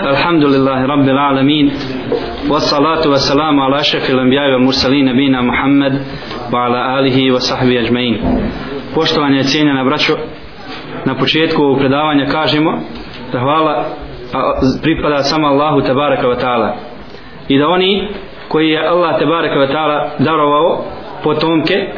الحمد لله رب العالمين والصلاة والسلام على أشرف الأنبياء والمرسلين نبينا محمد وعلى آله وصحبه أجمعين Poštovanje cijenjena braćo, na početku ovog predavanja kažemo da hvala pripada samo Allahu tebareka wa ta'ala i da oni koji je Allah tebareka wa ta'ala darovao potomke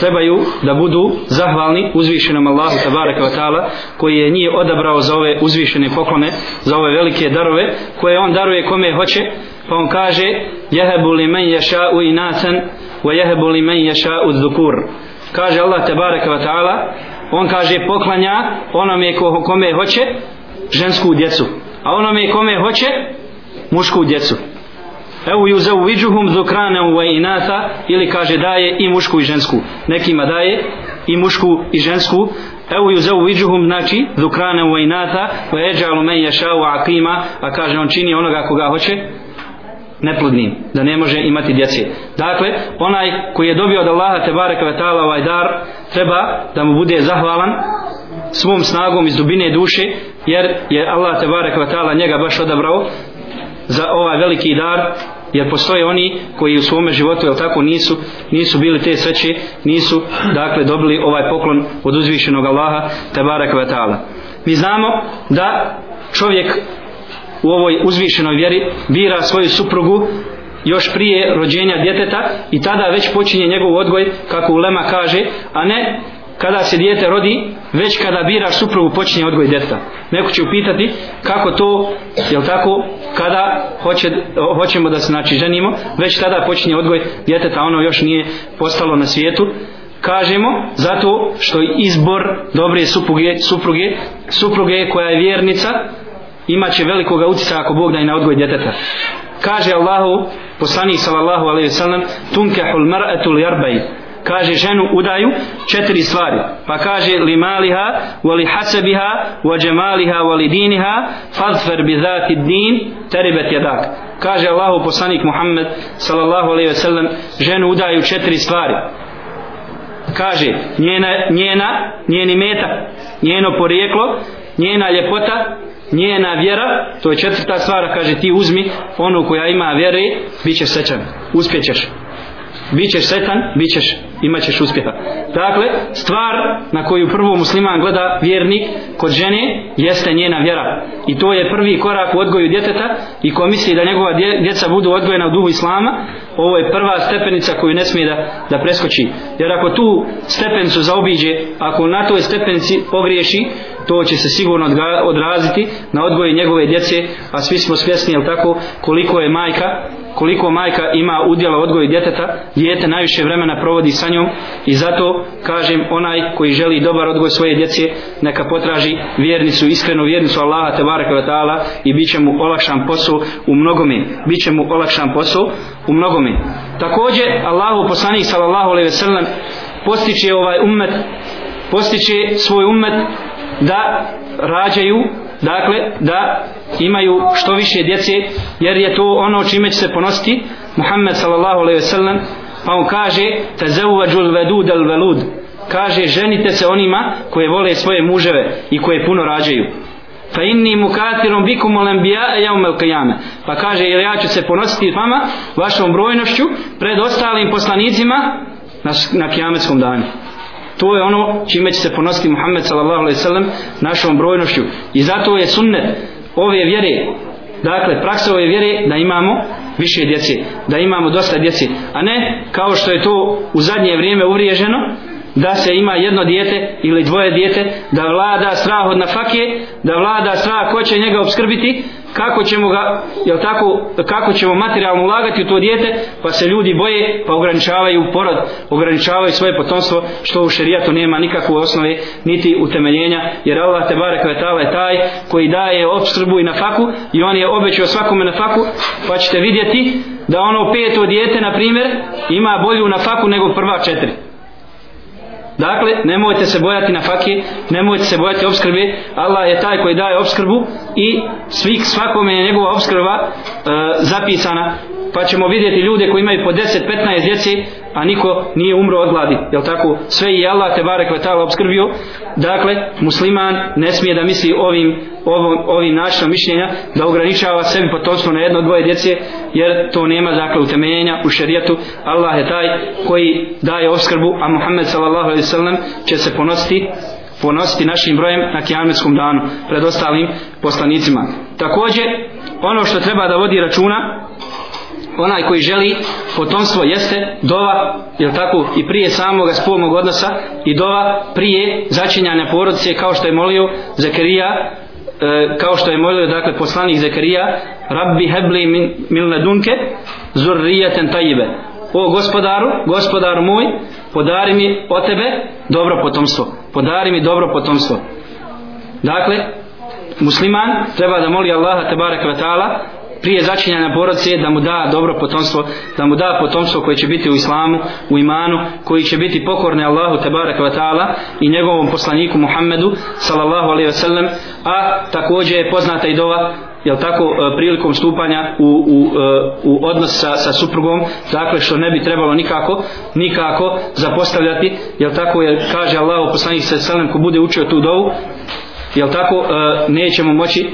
trebaju da budu zahvalni uzvišenom Allahu tabaraka wa ta'ala koji je nije odabrao za ove uzvišene poklone za ove velike darove koje on daruje kome hoće. Pa on kaže jehebu li men ješa'u inasan wa jehebu li men ješa'u dhukur. Kaže Allah tabaraka wa ta'ala on kaže poklanja onome ko, kome hoće žensku djecu a onome kome hoće mušku djecu. Evo ju zauviđuhum zukrane u inata ili kaže daje i mušku i žensku. Nekima daje i mušku i žensku. Evo ju zauviđuhum znači zukrane u inata u eđalu men ješau akima a kaže on čini onoga koga hoće neplodnim, da ne može imati djece. Dakle, onaj koji je dobio od Allaha te bareka ve taala ovaj dar, treba da mu bude zahvalan svom snagom iz dubine duše, jer je Allah te bareka ve taala njega baš odabrao za ovaj veliki dar jer postoje oni koji u svome životu jel tako nisu nisu bili te sreće nisu dakle dobili ovaj poklon od uzvišenog Allaha tebarek ve ta'ala. Mi znamo da čovjek u ovoj uzvišenoj vjeri bira svoju suprugu još prije rođenja djeteta i tada već počinje njegov odgoj kako Ulema kaže a ne kada se dijete rodi, već kada biraš suprugu počinje odgoj djeteta. Neko će upitati kako to, jel tako, kada hoće, hoćemo da se znači ženimo, već tada počinje odgoj djeteta, ono još nije postalo na svijetu. Kažemo zato što izbor dobre supruge, supruge, supruge koja je vjernica, imaće velikog utjecaja ako Bog da i na odgoj djeteta. Kaže Allahu, poslanik sallallahu alejhi ve sellem, tunkahul mar'atu li arba'in kaže ženu udaju četiri stvari. Pa kaže li maliha wali hasabiha wa jamaliha wali diniha fadfar bi zati din taribat yadak kaže Allahu poslanik Muhammed sallallahu alejhi ve sellem ženu udaju četiri stvari. Kaže njena njena njeni meta njeno porijeklo njena ljepota njena vjera to je četvrta stvar kaže ti uzmi onu koja ima vjere bit ćeš srećan uspjećeš Bićeš sretan, ćeš, imat ćeš uspjeha. Dakle, stvar na koju prvo musliman gleda vjernik kod žene jeste njena vjera. I to je prvi korak u odgoju djeteta i ko misli da njegova djeca budu odgojena u duhu Islama, ovo je prva stepenica koju ne smije da, da preskoči. Jer ako tu stepenicu zaobiđe, ako na toj stepenici pogriješi, to će se sigurno odraziti na odgoje njegove djece, a svi smo svjesni, jel tako, koliko je majka koliko majka ima udjela odgoju djeteta, dijete najviše vremena provodi sa njom i zato kažem onaj koji želi dobar odgoj svoje djece, neka potraži vjernicu, iskrenu vjernicu Allaha te baraka wa ta'ala i bit će mu olakšan posao u mnogome. Bit će mu olakšan posao u mnogome. Također, Allahu poslanik sallallahu alaihi ve sellem postiče ovaj ummet, postiče svoj ummet da rađaju dakle da imaju što više djece jer je to ono čime će se ponositi Muhammed sallallahu alejhi ve sellem pa on kaže tazawwajul wadud al walud kaže ženite se onima koje vole svoje muževe i koje puno rađaju. Fa inni mukatirum bikum al anbiya yawm al qiyamah pa kaže jer ja ću se ponositi vama vašom brojnošću pred ostalim poslanicima na, na kıyametskom danu. To je ono čime će se ponositi Muhammed sallallahu alejhi ve sellem našom brojnošću. I zato je sunnet ove vjere, dakle praksa ove vjere da imamo više djece, da imamo dosta djece, a ne kao što je to u zadnje vrijeme uvriježeno, da se ima jedno dijete ili dvoje dijete, da vlada strah od nafake, da vlada strah ko će njega obskrbiti, kako ćemo ga, jel tako, kako ćemo materijalno ulagati u to dijete, pa se ljudi boje, pa ograničavaju porod, ograničavaju svoje potomstvo, što u šerijatu nema nikakve osnove, niti utemeljenja, jer Allah te barek vetala je taj koji daje obskrbu i nafaku i on je obećao svakome na faku, pa ćete vidjeti da ono peto dijete, na primjer, ima bolju nafaku nego prva četiri. Dakle, nemojte se bojati na fakije, nemojte se bojati obskrbe. Allah je taj koji daje obskrbu i svih svakome je njegova obskrba e, zapisana. Pa ćemo vidjeti ljude koji imaju po 10-15 djeci, a niko nije umro od gladi. Jel tako? Sve i Allah te barek vetala obskrbio. Dakle musliman ne smije da misli ovim ovom, ovim načinom mišljenja da ograničava sebi potomstvo na jedno dvoje djece jer to nema dakle utemeljenja u šerijatu. Allah je taj koji daje obskrbu a Muhammed sallallahu alejhi ve sellem će se ponositi ponositi našim brojem na kijametskom danu pred ostalim poslanicima. Također ono što treba da vodi računa onaj koji želi potomstvo jeste dova jel tako? I prije samog spolnog odnosa i dova prije začinjanja porodice kao što je molio Zakarija e, kao što je molio dakle poslanik Zakarija Rabbi hebli min, min ledunke zurrijeten tajibe o gospodaru, gospodaru moj podari mi o tebe dobro potomstvo podari mi dobro potomstvo. Dakle musliman treba da moli Allaha tebarek ve taala prije začinjanja porodice da mu da dobro potomstvo, da mu da potomstvo koje će biti u islamu, u imanu, koji će biti pokorni Allahu tebarek ve ta'ala i njegovom poslaniku Muhammedu sallallahu alejhi ve sellem, a također je poznata i dova jel tako e, prilikom stupanja u, u, e, u odnos sa, sa suprugom dakle što ne bi trebalo nikako nikako zapostavljati jel tako je kaže Allah poslanik sa sallam ko bude učio tu dovu jel tako e, nećemo moći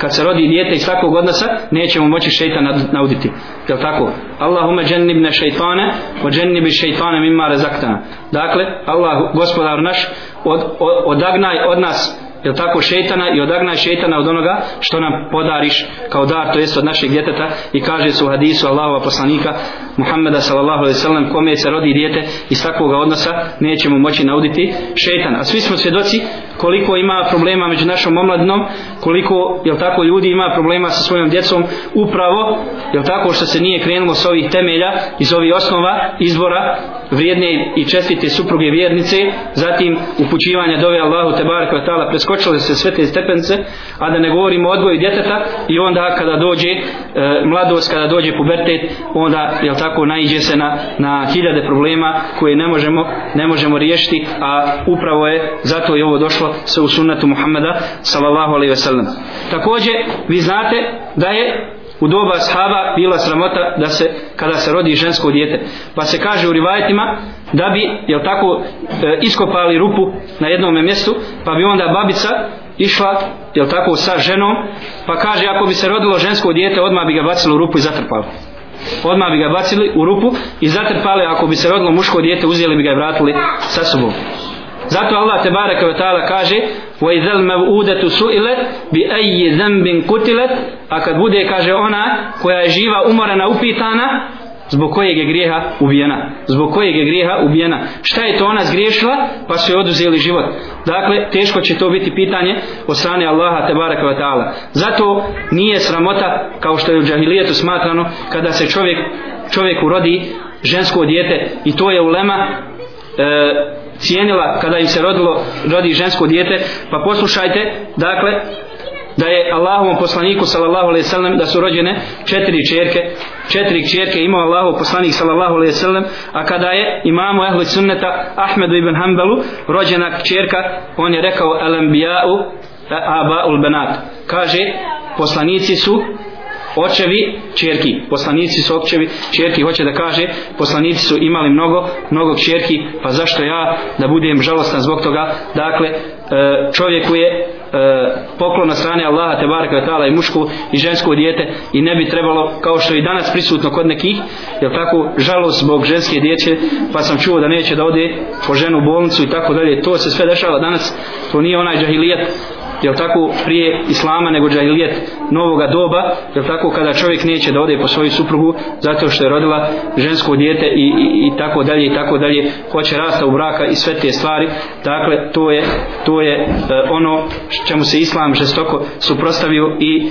kad se rodi dijete iz takvog odnosa nećemo moći šeitan nauditi. Je tako? Allahumma jannibna šeitane o džennibi šeitane mimma rezaktana dakle Allah gospodar naš od, od, odagnaj od nas je tako šejtana i odagnaj šejtana od onoga što nam podariš kao dar to jest od našeg djeteta. I kaže su u hadisu Allahova poslanika Muhammeda sallallahu alejhi ve sellem kome se rodi dijete iz takvog odnosa nećemo moći nauditi šejtan a svi smo svjedoci koliko ima problema među našom omladinom koliko je tako ljudi ima problema sa svojom djecom upravo je tako što se nije krenulo s ovih temelja iz ovih osnova izbora vrijedne i čestite supruge vjernice zatim upućivanja dove Allahu te barek taala preskočile se sve te stepence a da ne govorimo o odgoju djeteta i onda kada dođe e, mladost kada dođe pubertet onda je tako naiđe se na, na hiljade problema koje ne možemo ne možemo riješiti a upravo je zato je ovo došlo sa u sunnetu Muhammeda sallallahu alejhi ve sellem. Takođe vi znate da je u doba ashaba bila sramota da se kada se rodi žensko dijete. Pa se kaže u rivajetima da bi jel tako e, iskopali rupu na jednom mjestu pa bi onda babica išla jel tako sa ženom pa kaže ako bi se rodilo žensko dijete odmah bi ga bacilo u rupu i zatrpalo odmah bi ga bacili u rupu i zatrpali ako bi se rodilo muško dijete uzeli bi ga i vratili sa sobom. Zato Allah te baraka ve taala kaže: "Wa idzal maw'udatu su'ilat bi ayyi dhanbin qutilat", a kad bude kaže ona koja je živa umorana upitana zbog kojeg je grijeha ubijena. Zbog kojeg je grijeha ubijena. Šta je to ona zgriješila? Pa su je oduzeli život. Dakle teško će to biti pitanje od strane Allaha te baraka wa ta'ala. Zato nije sramota kao što je u džahilijetu smatrano kada se čovjek čovjeku rodi žensko dijete. I to je ulema e, cijenila kada im se rodilo rodi žensko dijete pa poslušajte dakle da je Allahovom poslaniku sallallahu alejhi ve sellem da su rođene četiri ćerke četiri ćerke imao Allahov poslanik sallallahu alejhi ve sellem a kada je imamu ehli sunneta Ahmedu ibn Hanbalu rođena ćerka on je rekao al abaul banat. Kaže poslanici su očevi čerki poslanici su očevi čerki hoće da kaže poslanici su imali mnogo mnogo čerki pa zašto ja da budem žalostan zbog toga? Dakle e, čovjeku je e, poklon na strane Allaha te baraka ve taala i muško i žensko dijete i ne bi trebalo kao što je i danas prisutno kod nekih je tako žalost zbog ženske djece pa sam čuo da neće da ode po ženu u bolnicu i tako dalje. To se sve dešava danas. To nije onaj džahilijet jel tako prije islama nego džahilijet novoga doba jel tako kada čovjek neće da ode po svoju suprugu zato što je rodila žensko dijete i, i, i tako dalje i tako dalje hoće rasta u braka i sve te stvari. Dakle to je to je e, ono čemu se islam žestoko suprostavio i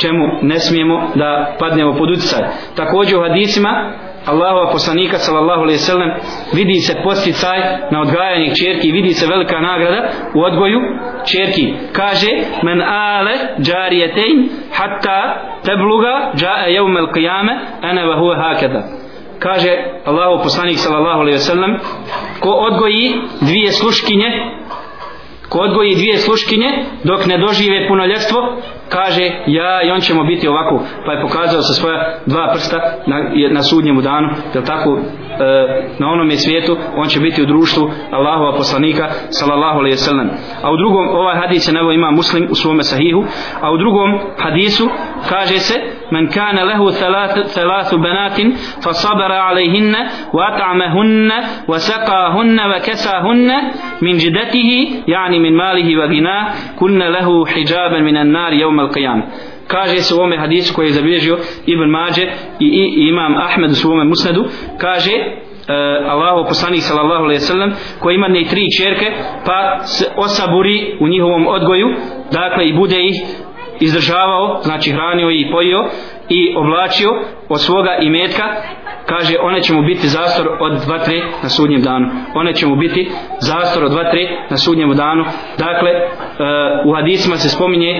čemu ne smijemo da padnemo pod utjecaj. Također u hadisima Allahova poslanika sallallahu alejhi ve sellem vidi se posticaj na odgajanje ćerki vidi se velika nagrada u odgoju ćerki kaže men ale jariyatain hatta tabluga jaa yawm al-qiyamah ana wa huwa hakada kaže Allahov poslanik sallallahu alejhi ve sellem ko odgoji dvije sluškinje ko odgoji dvije sluškinje dok ne dožive punoljetstvo kaže ja i on ćemo biti ovako. Pa je pokazao sa svoja dva prsta na, na sudnjemu danu jel tako? E, na onome svijetu on će biti u društvu Allahova poslanika sallallahu alejhi ve sellem a u drugom ovaj hadis je naveo ima muslim u svome sahihu a u drugom hadisu kaže se men kana lahu thalath thalath banatin fa sabara alayhinna wa at'amahunna wa saqahunna wa kasahunna min jidatihi yani min malihi wa ghina kunna lahu hijaban min an-nar yawm al qiyam. Kaže se u ovome hadisu koji je zabilježio Ibn Mađe i, i imam Ahmed u svome musnadu kaže uh, Allahu poslanik sallallahu alejhi ve sellem koji ima ne tri ćerke pa se osaburi u njihovom odgoju dakle i bude ih izdržavao znači hranio i pojio i oblačio od svoga imetka kaže one će mu biti zastor od dva tre na sudnjem danu. One će mu biti zastor od dva tre na sudnjem danu. Dakle e, u hadisima se spominje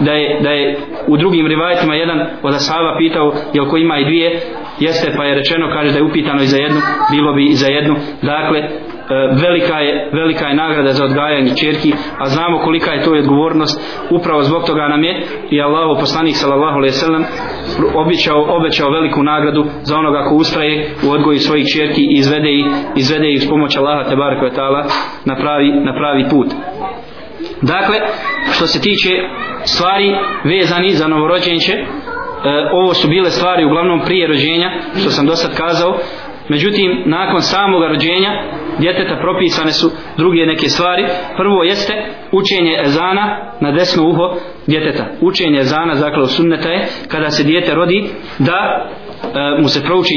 da je, da je u drugim rivajetima jedan od Asava pitao jel ko ima i dvije? Jeste pa je rečeno kaže da je upitano i za jednu bilo bi i za jednu. Dakle E, velika je, velika je nagrada za odgajanje čerki, a znamo kolika je to odgovornost, upravo zbog toga nam je i Allahu poslanik sallallahu alejhi ve sellem obećao obećao veliku nagradu za onoga ko ustraje u odgoju svojih čerki i izvede ih izvede ih s pomoć Allaha te bareke taala na pravi na pravi put. Dakle, što se tiče stvari vezani za novorođenče, e, ovo su bile stvari uglavnom prije rođenja, što sam do sad kazao, Međutim, nakon samog rođenja djeteta propisane su druge neke stvari. Prvo jeste učenje ezana na desno uho djeteta. Učenje ezana, dakle sunneta je, kada se dijete rodi, da E, mu se prouči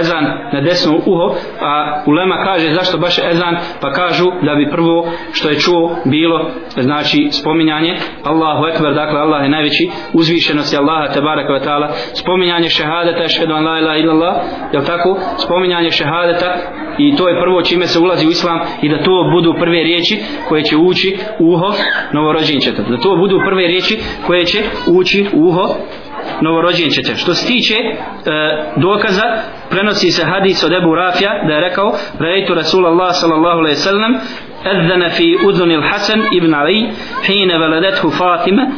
ezan na desno uho, a ulema kaže zašto baš ezan, pa kažu da bi prvo što je čuo bilo, znači spominjanje Allahu Ekber, dakle Allah je najveći, uzvišenost je Allaha tabaraka wa ta'ala, spominjanje šehadeta, šhedu an la ilaha illallah, je tako? Spominjanje šehadeta i to je prvo čime se ulazi u islam i da to budu prve riječi koje će ući uho novorođenčeta. Da to budu prve riječi koje će ući uho novorođenčeta. Što se tiče e, dokaza, prenosi se hadis od Ebu Rafija da je rekao Rejtu Rasulallah sallallahu alaihi sallam أذن في أذن الحسن ابن علي حين ولدته فاطمة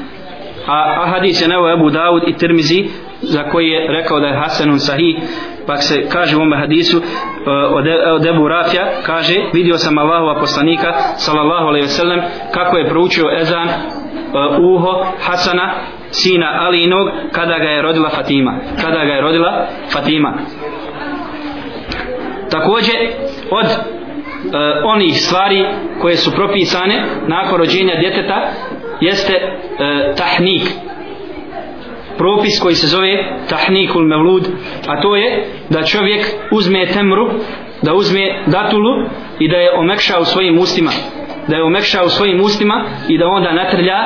a, a hadis je nevo Ebu Dawud i Tirmizi za koji je rekao da je Hasanun Sahih pa se kaže u ovom hadisu uh, od, od Ebu Rafja kaže vidio sam Allahova poslanika sallallahu alaihi wasallam kako je proučio ezan uh, uho Hasana sina Alinog kada ga je rodila Fatima. Kada ga je rodila Fatima. Također od e, onih stvari koje su propisane nakon rođenja djeteta jeste e, tahnik. Propis koji se zove tahnikul mevlud a to je da čovjek uzme temru da uzme datulu i da je omekša u svojim ustima. Da je omekša u svojim ustima i da onda natrlja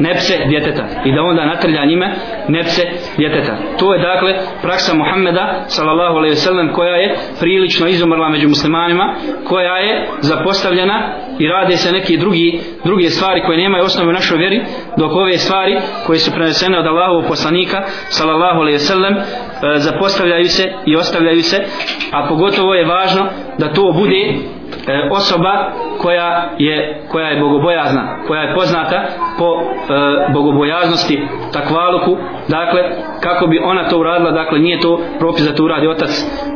nepse djeteta i da onda natrlja njime nepse djeteta. To je dakle praksa Muhammeda sallallahu alejhi ve sellem koja je prilično izumrla među muslimanima, koja je zapostavljena i rade se neki drugi druge stvari koje nemaju osnove u našoj vjeri, dok ove stvari koje su prenesene od Allahovog poslanika sallallahu alejhi ve sellem zapostavljaju se i ostavljaju se, a pogotovo je važno da to bude e, osoba koja je koja je bogobojazna, koja je poznata po e, bogobojaznosti takvaluku, dakle kako bi ona to uradila, dakle nije to propis da to uradi otac,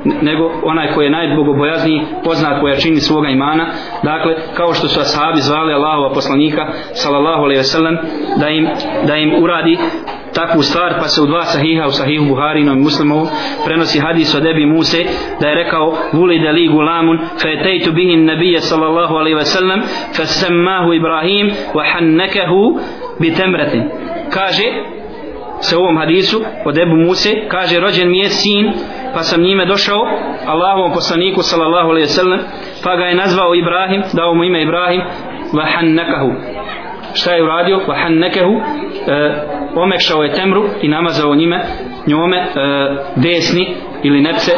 nego onaj koji je najbogobojazniji, poznat po jačini svoga imana, dakle kao što su ashabi zvali Allahova poslanika sallallahu alejhi ve sellem da im da im uradi takvu stvar pa se u dva sahiha u sahihu Buharinom i Muslimovu prenosi hadis od Ebi Muse da je rekao vuli da li gulamun fa etejtu bihin nabije sallallahu alaihi wasallam fe semmahu Ibrahim wa hannakahu bi temratin kaže se u ovom hadisu od Ebu Muse kaže rođen mi je sin pa sam njime došao Allahovom poslaniku sallallahu alaihi wasallam pa ga je nazvao Ibrahim dao mu ime Ibrahim wa hannakahu šta je uradio? Vahan nekehu e, omekšao je temru i namazao njime njome e, desni ili nepce e,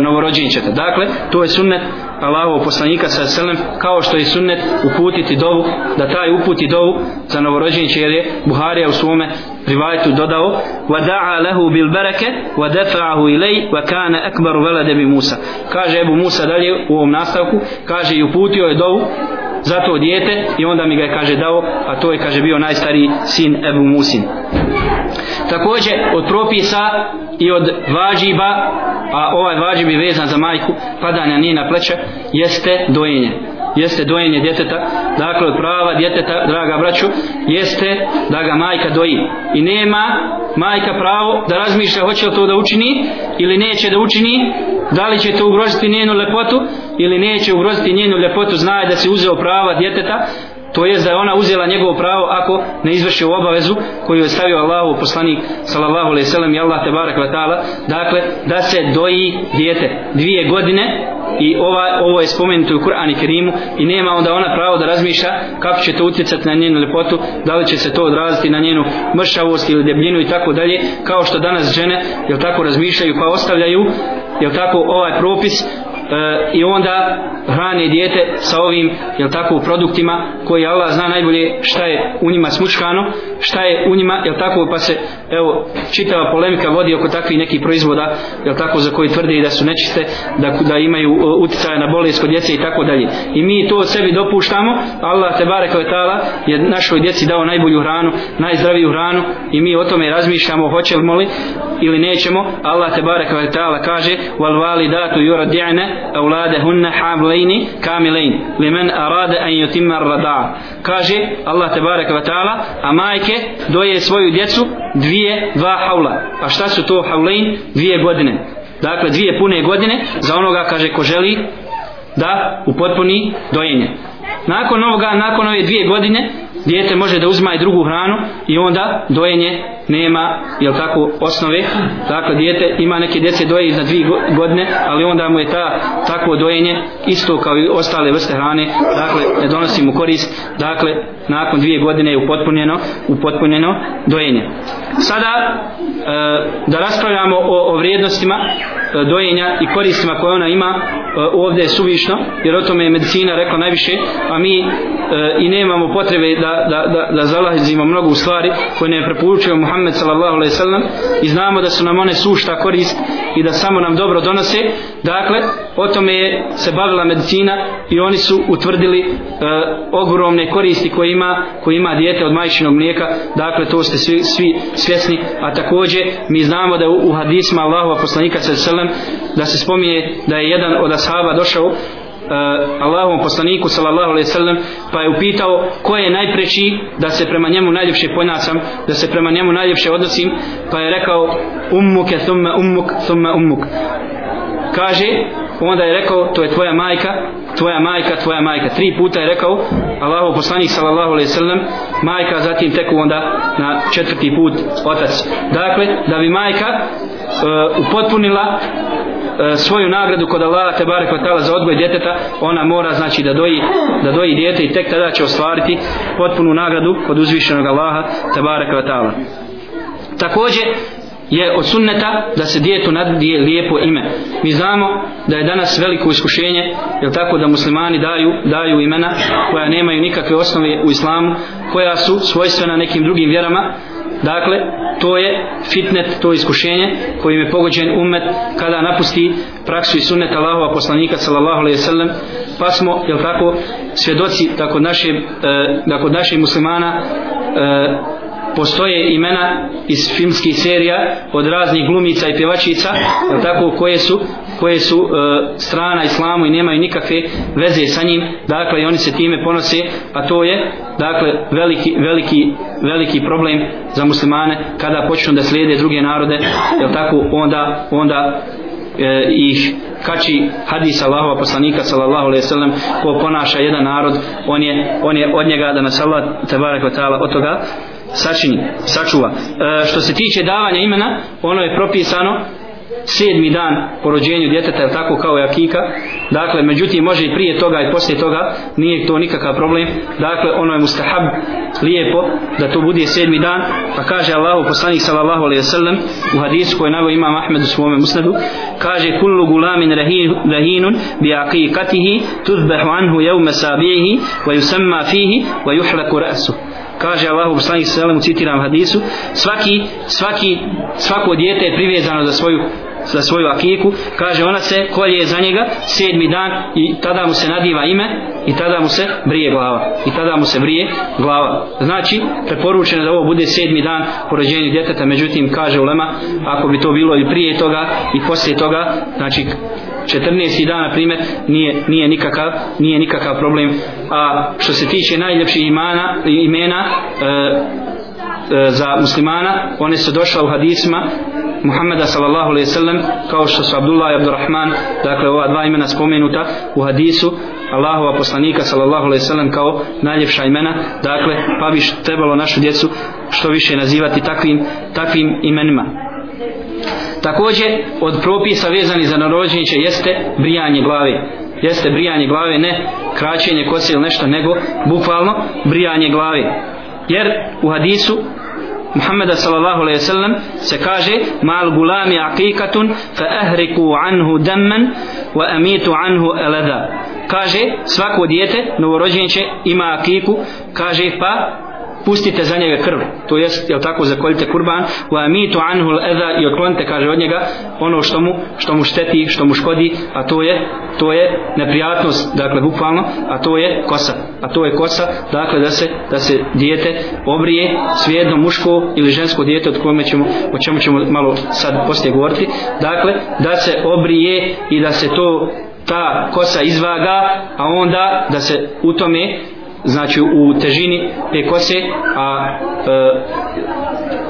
novorođenčeta. Dakle to je sunnet Allahov poslanika sa selem kao što je sunnet uputiti dovu da taj uputi dovu za novorođenče jer je Buharija u svome rivajetu dodao wa da'a lahu bil baraka wa dafa'ahu ilay wa kana akbar walad bi Musa. Kaže Abu Musa dalje u ovom nastavku kaže i uputio je dovu za to dijete i onda mi ga je kaže dao a to je kaže bio najstariji sin Ebu Musin. Također od propisa i od vađiba a ovaj vađib je vezan za majku padanja nije na pleća jeste dojenje. Jeste dojenje djeteta dakle od prava djeteta draga braću jeste da ga majka doji. I nema majka pravo da razmišlja hoće li to da učini ili neće da učini da li će to ugroziti njenu lepotu ili neće ugroziti njenu lepotu. Znaje da se uzeo prava djeteta to jest da je ona uzela njegovo pravo ako ne izvrši obavezu koju je stavio Allahu poslanik sallallahu alejhi ve sellem i Allah te barek ve taala. Dakle da se doji dijete dvije godine i ova, ovo je spomenuto u Kur'anu Kerimu i nema onda ona pravo da razmišlja kako će to utjecati na njenu lepotu da li će se to odraziti na njenu mršavost ili debljinu i tako dalje kao što danas žene jel tako razmišljaju pa ostavljaju jel tako ovaj propis e, i onda hrane dijete sa ovim jel tako produktima koji Allah zna najbolje šta je u njima smučkano šta je u njima jel tako pa se evo čitava polemika vodi oko takvih nekih proizvoda jel tako za koji tvrde da su nečiste da, da imaju e, na bolest kod djece i tako dalje. I mi to od sebi dopuštamo Allah te barek vetala je našoj djeci dao najbolju hranu najzdraviju hranu i mi o tome razmišljamo hoćemo li ili nećemo. Allah te barek vetala kaže wal validatu yurdi'na أولادهن حاملين كاملين لمن أراد أن يتم الرضاعة kaže Allah tebarek ve taala a majke doje svoju djecu dvije dva haula a šta su to haulain dvije godine dakle dvije pune godine za onoga kaže ko želi da upotpuni dojenje nakon ovoga nakon ove dvije godine dijete može da uzma i drugu hranu i onda dojenje nema jel tako osnove. Dakle dijete ima neke djece doje za dvije godine ali onda mu je ta takvo dojenje isto kao i ostale vrste hrane. Dakle ne donosi mu korist. Dakle nakon dvije godine je upotpunjeno upotpunjeno dojenje. Sada e, da raspravljamo o, o vrijednostima e, dojenja i koristima koje ona ima e, ovdje je suvišno jer o tome je medicina rekla najviše a mi e, i nemamo potrebe da, da, da, da zalazimo mnogo u stvari koje ne preporučio Muhammed sallallahu alaihi sallam i znamo da su nam one sušta korist i da samo nam dobro donose. Dakle o tome je se bavila medicina i oni su utvrdili e, ogromne koristi koje ima, koje ima dijete od majčinog mlijeka. Dakle to ste svi, svi svjesni a takođe mi znamo da u, u hadisma Allahova poslanika sallam da se spominje da je jedan od ashaba došao E, Allahovom poslaniku sallallahu alejhi ve sellem pa je upitao ko je najpreči da se prema njemu najljepše ponašam da se prema njemu najljepše odnosim pa je rekao ummuke thumma ummuk thumma ummuk. Kaže onda je rekao to je tvoja majka tvoja majka tvoja majka. Tri puta je rekao Allahu poslanik sallallahu alejhi ve sellem majka zatim tek onda na četvrti put otac. Dakle da bi majka uh, upotpunila E, svoju nagradu kod Allaha te barek vatala za odgoj djeteta ona mora znači da doji da doji dijete i tek tada će ostvariti potpunu nagradu kod uzvišenog Allaha te barek vatala također je od sunneta da se djetu nadije lijepo ime. Mi znamo da je danas veliko iskušenje, je tako da muslimani daju, daju imena koja nemaju nikakve osnove u islamu, koja su svojstvena nekim drugim vjerama, Dakle, to je fitnet, to je iskušenje kojim je pogođen umet kada napusti praksu i sunnet Allahova poslanika sallallahu alejhi ve sellem pa smo jel tako svjedoci da kod naše e, da kod naših muslimana e, postoje imena iz filmskih serija od raznih glumica i pjevačica jel tako koje su koje su e, strana islamu i nemaju nikakve veze sa njim dakle i oni se time ponose a to je dakle veliki, veliki, veliki problem za muslimane kada počnu da slijede druge narode jel tako onda onda e, ih kači hadis Allahova poslanika sallallahu alejhi ve sellem ko ponaša jedan narod on je on je od njega da nas Allah tebarek ve taala od toga sačini sačuva. E, što se tiče davanja imena ono je propisano sedmi dan po rođenju djeteta tako kao i akika. dakle međutim može i prije toga i poslije toga nije to nikakav problem. Dakle ono je mustahab lijepo da to bude sedmi dan. Pa kaže Allah poslanik sallallahu alaihi sallam u hadisu koji navio imam Ahmed u svome musnadu kaže kullu gulamin rahinun bi akikatihi tuzbahu anhu jevme sabihi wa yusamma fihi wa yuhlaku rasu kaže Allahu poslanik sallallahu citiram hadisu svaki svaki svako dijete je privezano za svoju za svoju akiku. Kaže ona se kolje za njega sedmi dan i tada mu se nadiva ime i tada mu se brije glava. I tada mu se brije glava. Znači preporučeno da ovo bude sedmi dan po rođenju djeteta međutim kaže ulema ako bi to bilo i prije toga i poslije toga znači 14 dana primjer nije, nije, nikakav, nije nikakav problem. A što se tiče najljepših imana, imena e, E, za muslimana one su došla u hadisma Muhammeda sallallahu alaihi sallam kao što su Abdullah i Abdurrahman dakle ova dva imena spomenuta u hadisu Allahova poslanika sallallahu alaihi sallam kao najljepša imena. Dakle pa bi trebalo našu djecu što više nazivati takvim, takvim imenima također od propisa vezani za narođenje jeste brijanje glave. Jeste brijanje glave ne kraćenje kose ili nešto nego bukvalno brijanje glave. Jer u hadisu Muhammeda sallallahu alejhi ve sellem se kaže mal gulami aqiqatun fa ahriku anhu damman wa amitu anhu alada. Kaže svako dijete novorođenče ima akiku kaže pa pustite za njega krv. To jest jel tako zakoljite kurban. Wa amitu anhu al-adha i otklonite kaže od njega ono što mu što mu šteti što mu škodi a to je to je neprijatnost dakle bukvalno a to je kosa. A to je kosa dakle da se da se dijete obrije svejedno muško ili žensko dijete od kome ćemo o čemu ćemo malo sad poslije govoriti. Dakle da se obrije i da se to ta kosa izvaga a onda da se u tome znači u težini te kose a e,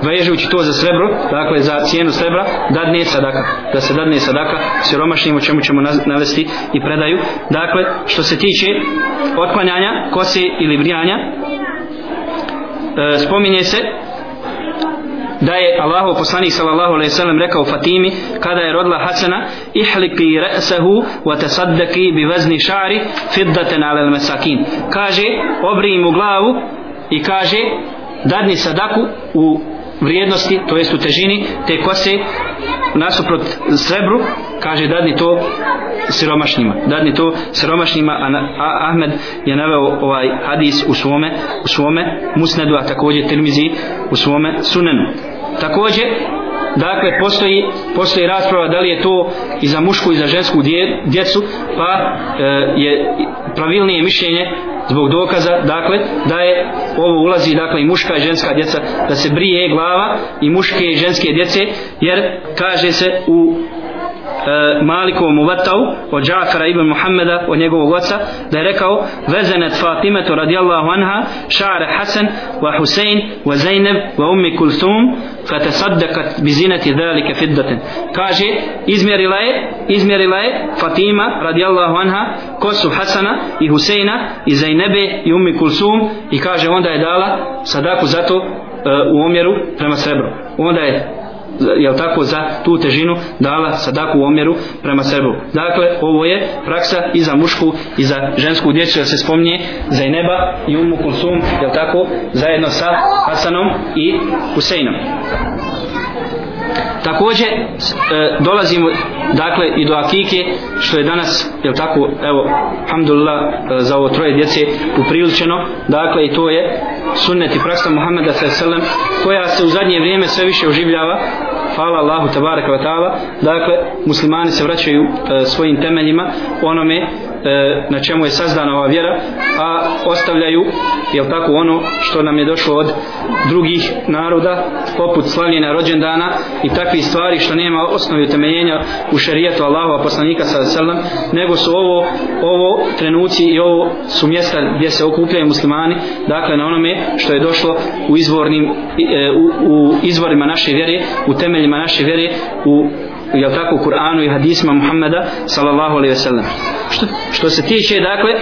vežući to za srebro dakle za cijenu srebra dadne sadaka. Da se dadne sadaka siromašnim o čemu ćemo navesti i predaju. Dakle što se tiče otklanjanja kose ili brijanja e, spominje se da je Allahu poslanik sallallahu alejhi ve sellem rekao Fatimi kada je rodila Hasana ihliqi ra'sahu wa tasaddaqi bi wazni sha'ri fiddatan 'ala al-masakin kaže obri mu glavu i kaže dadni sadaku u vrijednosti, to jest u težini te kose nasuprot srebru kaže dadni to siromašnjima dadni to siromašnjima a, a Ahmed je naveo ovaj hadis u svome u svome musnedu a također Tirmizi u svome sunenu. Također dakle postoji postoji rasprava da li je to i za mušku i za žensku djecu pa e, je pravilnije mišljenje zbog dokaza dakle da je ovo ulazi dakle i muška i ženska djeca da se brije glava i muške i ženske djece jer kaže se u e, Malikovom uvatau od Džafara ibn Muhammeda od njegovog oca da je rekao vezenet Fatimetu radijallahu anha šare Hasan wa Husein wa Zainab wa ummi Kulthum fatasaddakat bizinati dhalike fiddaten kaže izmjerila je izmjerila je Fatima radijallahu anha kosu Hasana i Huseina i Zainabe i ummi Kulthum i kaže onda je dala sadaku zato uh, e, u omjeru prema srebru. Onda je jel tako za tu težinu dala sadaku u omjeru prema sebu. Dakle, ovo je praksa i za mušku i za žensku djecu, jer se spomnije za neba i umu kulsum, jel tako, zajedno sa Hasanom i Huseinom. Također e, dolazimo dakle i do Akike što je danas je tako evo alhamdulillah e, za ovo troje djece upriličeno dakle i to je sunnet i praksa Muhameda sallallahu koja se u zadnje vrijeme sve više oživljava hvala Allahu tabaraka wa ta'ala. Dakle muslimani se vraćaju e, svojim temeljima onome E, na čemu je sazdana ova vjera a ostavljaju jel tako ono što nam je došlo od drugih naroda poput slavljena rođendana i takvi stvari što nema osnovi utemeljenja u šarijetu Allahova poslanika sallam nego su ovo ovo trenuci i ovo su mjesta gdje se okupljaju muslimani dakle na onome što je došlo u izvornim e, u, u izvorima naše vjere u temeljima naše vjere u je tako u Kur'anu i hadisima Muhammeda sallallahu alaihi wasallam. Što, što se tiče dakle e,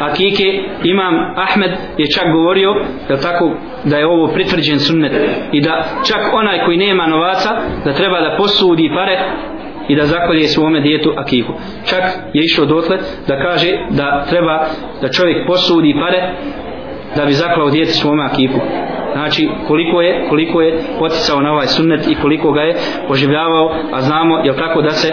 akike imam Ahmed je čak govorio je tako da je ovo pritvrđen sunnet i da čak onaj koji nema novaca da treba da posudi pare i da zakolje svome djetu akiku čak je išao dotle da kaže da treba da čovjek posudi pare da bi zaklao djeti svome akiku znači koliko je koliko je poticao na ovaj sunnet i koliko ga je oživljavao a znamo je tako da se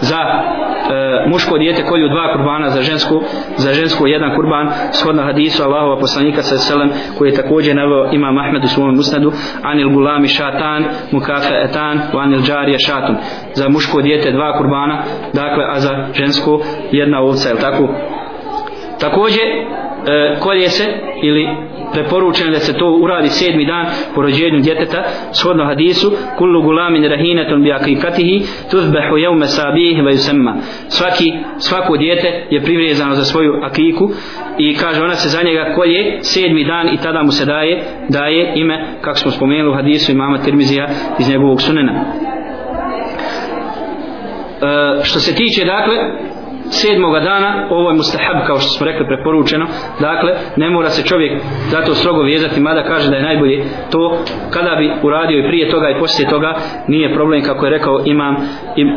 za e, muško dijete kolju dva kurbana za žensku za žensku jedan kurban shodno hadisu Allahova poslanika sa selem koji je također naveo ima Ahmed u svom musnadu anil gulami šatan mukafe etan u anil džarija šatun. Za muško dijete dva kurbana dakle a za žensku jedna ovca je tako? Također e, kolje se ili preporučeno da se to uradi sedmi dan po rođenju djeteta shodno hadisu kullu gulamin rahinatun bi akikatihi tuzbehu jevme sabih ve yusemma svaki, svako djete je privrijezano za svoju akiku i kaže ona se za njega kolje sedmi dan i tada mu se daje daje ime kako smo spomenuli u hadisu imama Tirmizija iz njegovog sunena. E, što se tiče dakle sedmoga dana, ovo je mustahab kao što smo rekli preporučeno, dakle ne mora se čovjek zato strogo vezati, mada kaže da je najbolje to kada bi uradio i prije toga i poslije toga, nije problem kako je rekao imam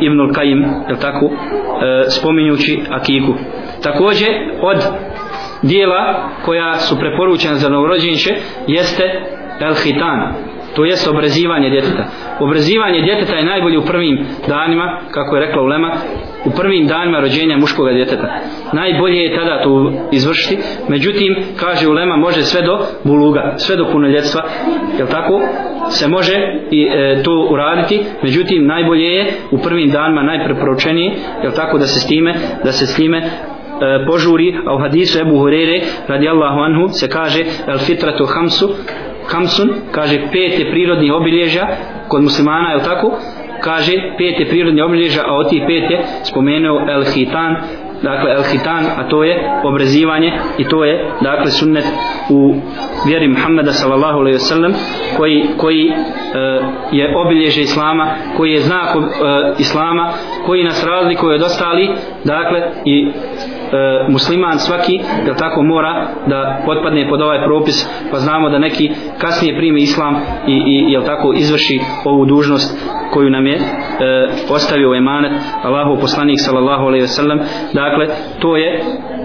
Ibnul Kajim, je tako, e, spominjući akiku. Također od dijela koja su preporučena za novorođenče jeste El Hitan, to jest obrezivanje djeteta. Obrezivanje djeteta je najbolje u prvim danima, kako je rekla Ulema, u prvim danima rođenja muškog djeteta. Najbolje je tada to izvršiti, međutim, kaže Ulema, može sve do buluga, sve do punoljetstva, jel tako, se može i e, to uraditi, međutim, najbolje je u prvim danima najpreporučenije, jel tako, da se s time, da se s time e, požuri, a u hadisu Ebu Hurere radijallahu anhu se kaže el fitratu hamsu Hamsun, kaže pete prirodni prirodnih obilježja kod muslimana, je tako? Kaže pete prirodni prirodnih obilježja, a od tih pete spomenuo El Hitan, dakle El Hitan, a to je obrezivanje i to je, dakle, sunnet u vjeri Muhammeda sallallahu alejhi ve sellem koji, koji e, je obilježje Islama, koji je znak e, Islama, koji nas razlikuje od ostali, dakle, i e, musliman svaki jel tako mora da potpadne pod ovaj propis pa znamo da neki kasnije primi islam i, i jel tako izvrši ovu dužnost koju nam je e, ostavio emanet Allahov poslanik sallallahu alejhi ve sellem dakle to je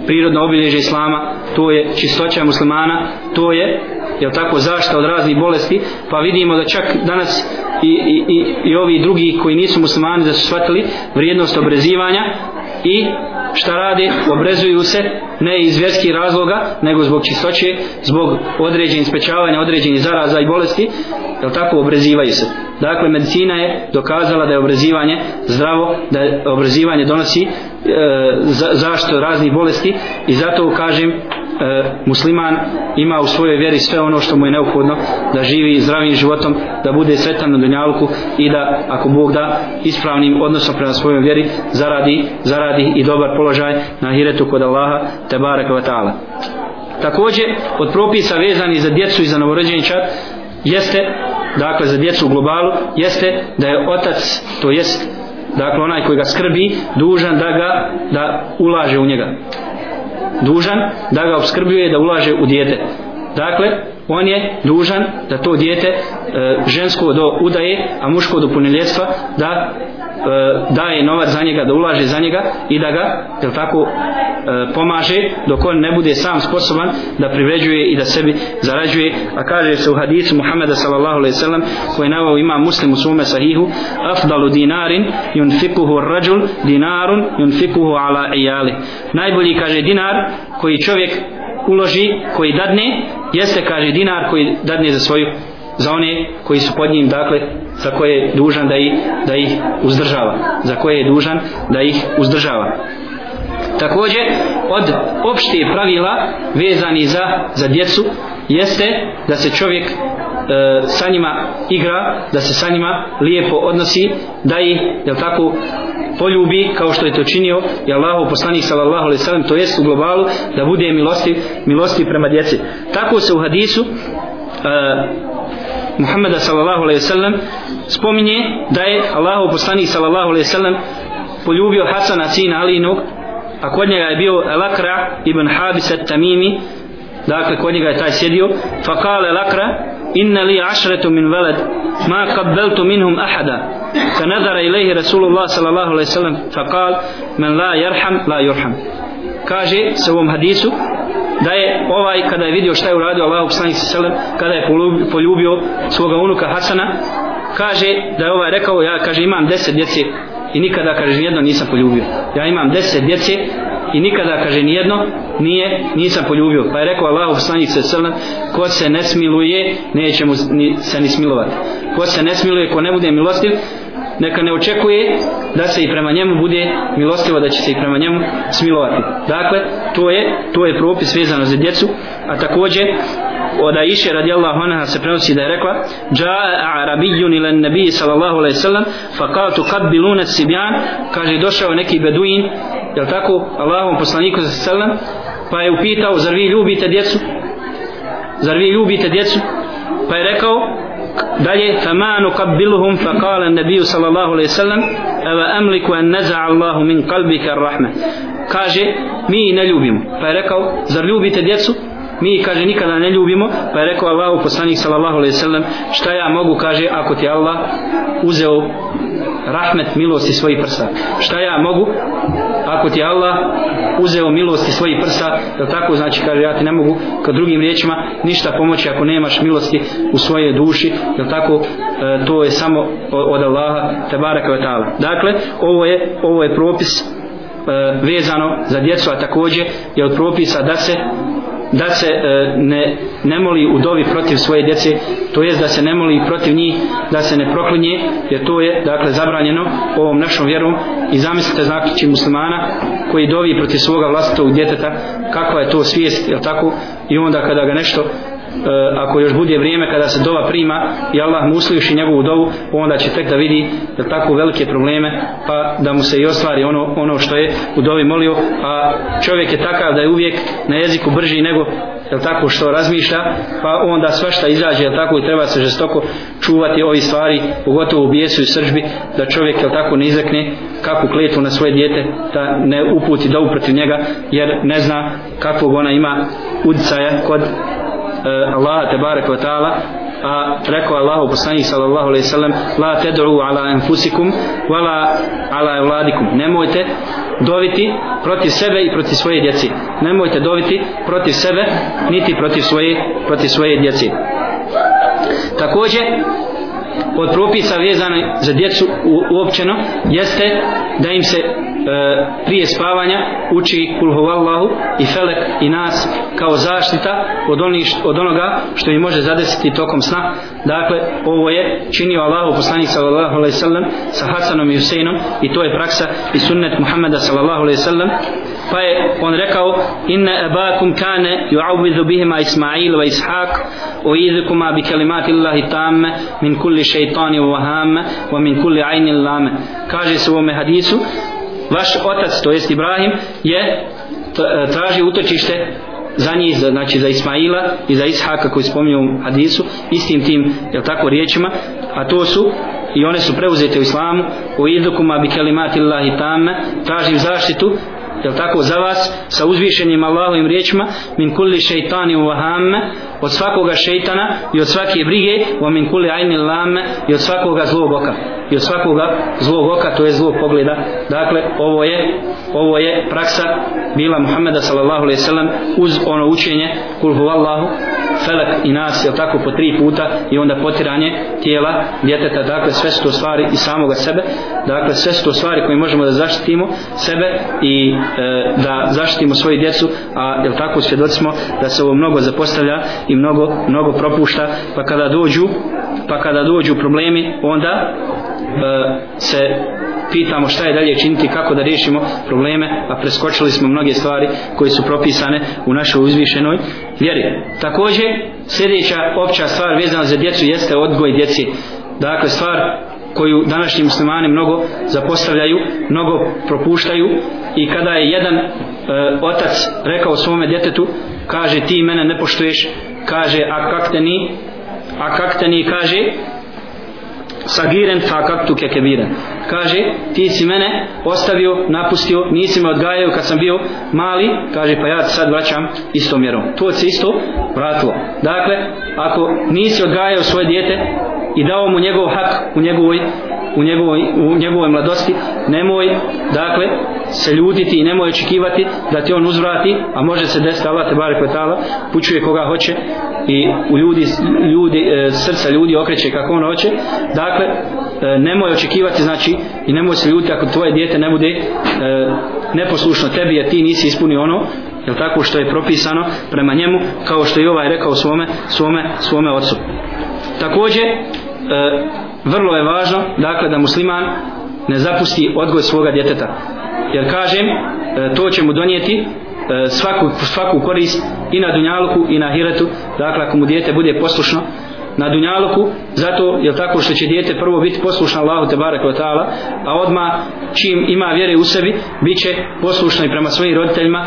prirodno obilježje islama to je čistoća muslimana to je jel tako zašta od raznih bolesti pa vidimo da čak danas i, i, i, i ovi drugi koji nisu muslimani da su shvatili vrijednost obrezivanja i šta rade, obrezuju se ne iz vjerskih razloga, nego zbog čistoće, zbog određenih spečavanja, određenih zaraza i bolesti, jel tako obrezivaju se. Dakle, medicina je dokazala da je obrezivanje zdravo, da je obrezivanje donosi e, za, zašto raznih bolesti i zato kažem e, musliman ima u svojoj vjeri sve ono što mu je neophodno da živi zdravim životom, da bude sretan na dunjalku i da ako Bog da ispravnim odnosom prema svojoj vjeri zaradi, zaradi i dobar položaj na hiretu kod Allaha te barek wa ta'ala. Također od propisa vezani za djecu i za novorođenčad jeste dakle za djecu u globalu jeste da je otac to jest dakle onaj koji ga skrbi dužan da ga da ulaže u njega dužan da ga obskrbljuje da ulaže u dijete. Dakle on je dužan da to dijete e, žensko do udaje a muško do punoljetstva da e, daje novac za njega da ulaže za njega i da ga jel tako e, pomaže dok on ne bude sam sposoban da privređuje i da sebi zarađuje. A kaže se u hadisu Muhammeda sallallahu alaihi sallam koji navao ima muslim u svome sahihu afdalu dinarin yunfikuhu rađul dinarun yunfikuhu ala ijali najbolji kaže dinar koji čovjek uloži koji dadne jeste kaže dinar koji dadne za svoju za one koji su pod njim dakle za koje je dužan da ih, da ih uzdržava. Za koje je dužan da ih uzdržava. Također od opšte pravila vezani za, za djecu jeste da se čovjek e, sa njima igra da se sa njima lijepo odnosi da ih jel tako poljubi kao što je to činio i Allahu poslanik sallallahu alejhi ve sellem to jest u globalu da bude milosti milosti prema djeci. Tako se u hadisu uh, Muhammeda sallallahu alejhi ve sellem spominje da je Allahu poslanik sallallahu alejhi ve sellem poljubio Hasana sina Alinog a kod njega je bio Elakra ibn Habis at-Tamimi dakle kod njega je taj sjedio. Fa kale Al-Akra inna li ašretu min veled ma kabbeltu minhum ahada. Fa nadara ilaihi Rasulullah sallallahu alaihi sallam fa kal men la jarham la jurham kaže se u ovom hadisu da je ovaj kada je vidio šta je uradio Allahu poslanik sallallahu kada je poljubio svoga unuka Hasana kaže da je ovaj rekao ja kaže imam deset djece i nikada kaže nijedno nisam poljubio. Ja imam deset djece i nikada kaže nijedno nije nisam poljubio. Pa je rekao Allahu poslanik se srna, ko se ne smiluje neće mu ni, se ni smilovati. Ko se ne smiluje ko ne bude milostiv neka ne očekuje da se i prema njemu bude milostivo da će se i prema njemu smilovati. Dakle to je to je propis vezano za djecu a također od Aisha radijallahu anha se prenosi da je rekla Ja'a arabijun ila nabi sallallahu alaihi sallam fa kao tu kabbiluna sibjan kaže došao neki beduin jel tako Allahom poslaniku sallam pa je upitao zar vi ljubite djecu? Zar vi ljubite djecu? Pa je rekao dalje fama nuqabbiluhum fa qala an-nabiy sallallahu alayhi wasallam ava amliku an الله Allahu min qalbika ar-rahma kaže mi ne ljubimo pa je rekao zar ljubite djecu? Mi kaže nikada ne ljubimo pa je rekao Allahu poslanik sallallahu alejhi ve sellem šta ja mogu kaže ako ti Allah uzeo rahmet milosti svojih prsa? Šta ja mogu ako ti Allah uzeo milosti svojih prsa? Je tako? Znači kaže ja ti ne mogu kad drugim riječima ništa pomoći ako nemaš milosti u svojoj duši. Je tako? E, to je samo od Allaha te baraka ve taala. Dakle ovo je ovo je propis e, vezano za djecu a također je od propisa da se da se e, ne, ne moli u dovi protiv svoje djece, to jest da se ne moli protiv njih, da se ne proklinje, jer to je dakle zabranjeno ovom našom vjerom i zamislite znači muslimana koji dovi protiv svoga vlastitog djeteta, kakva je to svijest, je tako? I onda kada ga nešto Eh, ako još bude vrijeme kada se dova prima i Allah mu usliši njegovu dovu onda će tek da vidi da tako velike probleme pa da mu se i ostvari ono, ono što je u dovi molio a čovjek je takav da je uvijek na jeziku brži nego jel tako što razmišlja pa onda svašta izađe jel tako i treba se žestoko čuvati ovi stvari pogotovo u bijesu i sržbi da čovjek jel tako ne izrekne kakvu kletu na svoje dijete da ne uputi dovu protiv njega jer ne zna kakvog ona ima udicaja kod Allaha Allah te barek wa ta'ala a rekao Allahu poslanik sallallahu alejhi ve sellem la tad'u ala anfusikum wala ala evladikum. Nemojte doviti protiv sebe i protiv svoje djece. Nemojte doviti protiv sebe niti protiv svoje protiv svoje djece. Takođe od propisa vezane za djecu uopćeno jeste da im se e, prije spavanja uči kul huvallahu i felek i nas kao zaštita od, onih, od onoga što im može zadesiti tokom sna. Dakle ovo je činio Allahu poslanik sallallahu alaihi sallam sa Hasanom i Huseinom i to je praksa i sunnet Muhammeda sallallahu alaihi sallam. Pa je on rekao inna abakum kane ju'avidu bihima Ismail wa Ishaq o idhukuma bi kalimati Allahi tamme min kulli šeitani wa hamme wa min kulli ajni lame. Kaže se u ovome hadisu vaš otac, to jest Ibrahim, je e, traži utočište za njih, znači za Ismaila i za Ishaka koji spominju u hadisu, istim tim, jel tako, riječima, a to su i one su preuzete u islamu u idukuma bi kelimati Allahi tamme tražim zaštitu jel tako za vas sa uzvišenim Allahovim riječima min kulli šeitani u vahamme od svakoga šeitana i od svake brige wa min kulli ajni lame i od svakoga zlog oka. I od svakoga zlog oka to je zlog pogleda. Dakle ovo je ovo je praksa bila Muhammeda sallallahu alejhi ve sellem uz ono učenje kul huvallahu felak i nas je tako po tri puta i onda potiranje tijela djeteta. Dakle sve su to stvari i samoga sebe. Dakle sve su to stvari koje možemo da zaštitimo sebe i e, da zaštitimo svoju djecu a jel tako svjedocimo da se ovo mnogo zapostavlja i mnogo, mnogo propušta. Pa kada dođu pa kada dođu problemi onda e, se pitamo šta je dalje činiti kako da riješimo probleme a preskočili smo mnoge stvari koje su propisane u našoj uzvišenoj vjeri. Također sljedeća opća stvar vezana za djecu jeste odgoj djeci. Dakle stvar koju današnji muslimani mnogo zapostavljaju, mnogo propuštaju i kada je jedan e, otac rekao svome djetetu kaže ti mene ne poštuješ kaže a kak te ni a kak te ni kaže sagiren fa kak kekebiren. Kaže ti si mene ostavio napustio nisi me odgajao kad sam bio mali. Kaže pa ja sad vraćam istom mjerom. To se isto vratilo. Dakle ako nisi odgajao svoje dijete i dao mu njegov hak u njegovoj u njegovoj, u njegovoj mladosti nemoj dakle se ljuditi i nemoj očekivati da ti on uzvrati a može se desiti Allah te barek vetala pučuje koga hoće i u ljudi, ljudi e, srca ljudi okreće kako on hoće. Dakle e, nemoj očekivati znači i nemoj se ljutiti ako tvoje dijete ne bude e, neposlušno tebi jer ti nisi ispunio ono jel tako što je propisano prema njemu kao što je ovaj rekao svome svome svome ocu. Takođe e, vrlo je važno dakle da musliman ne zapusti odgoj svoga djeteta. Jer kažem e, to će mu donijeti e, svaku, svaku korist i na dunjaluku i na hiretu dakle ako mu dijete bude poslušno na dunjaluku zato je tako što će dijete prvo biti poslušno Allahu te barek ta'ala a odma čim ima vjere u sebi bit će poslušno i prema svojim roditeljima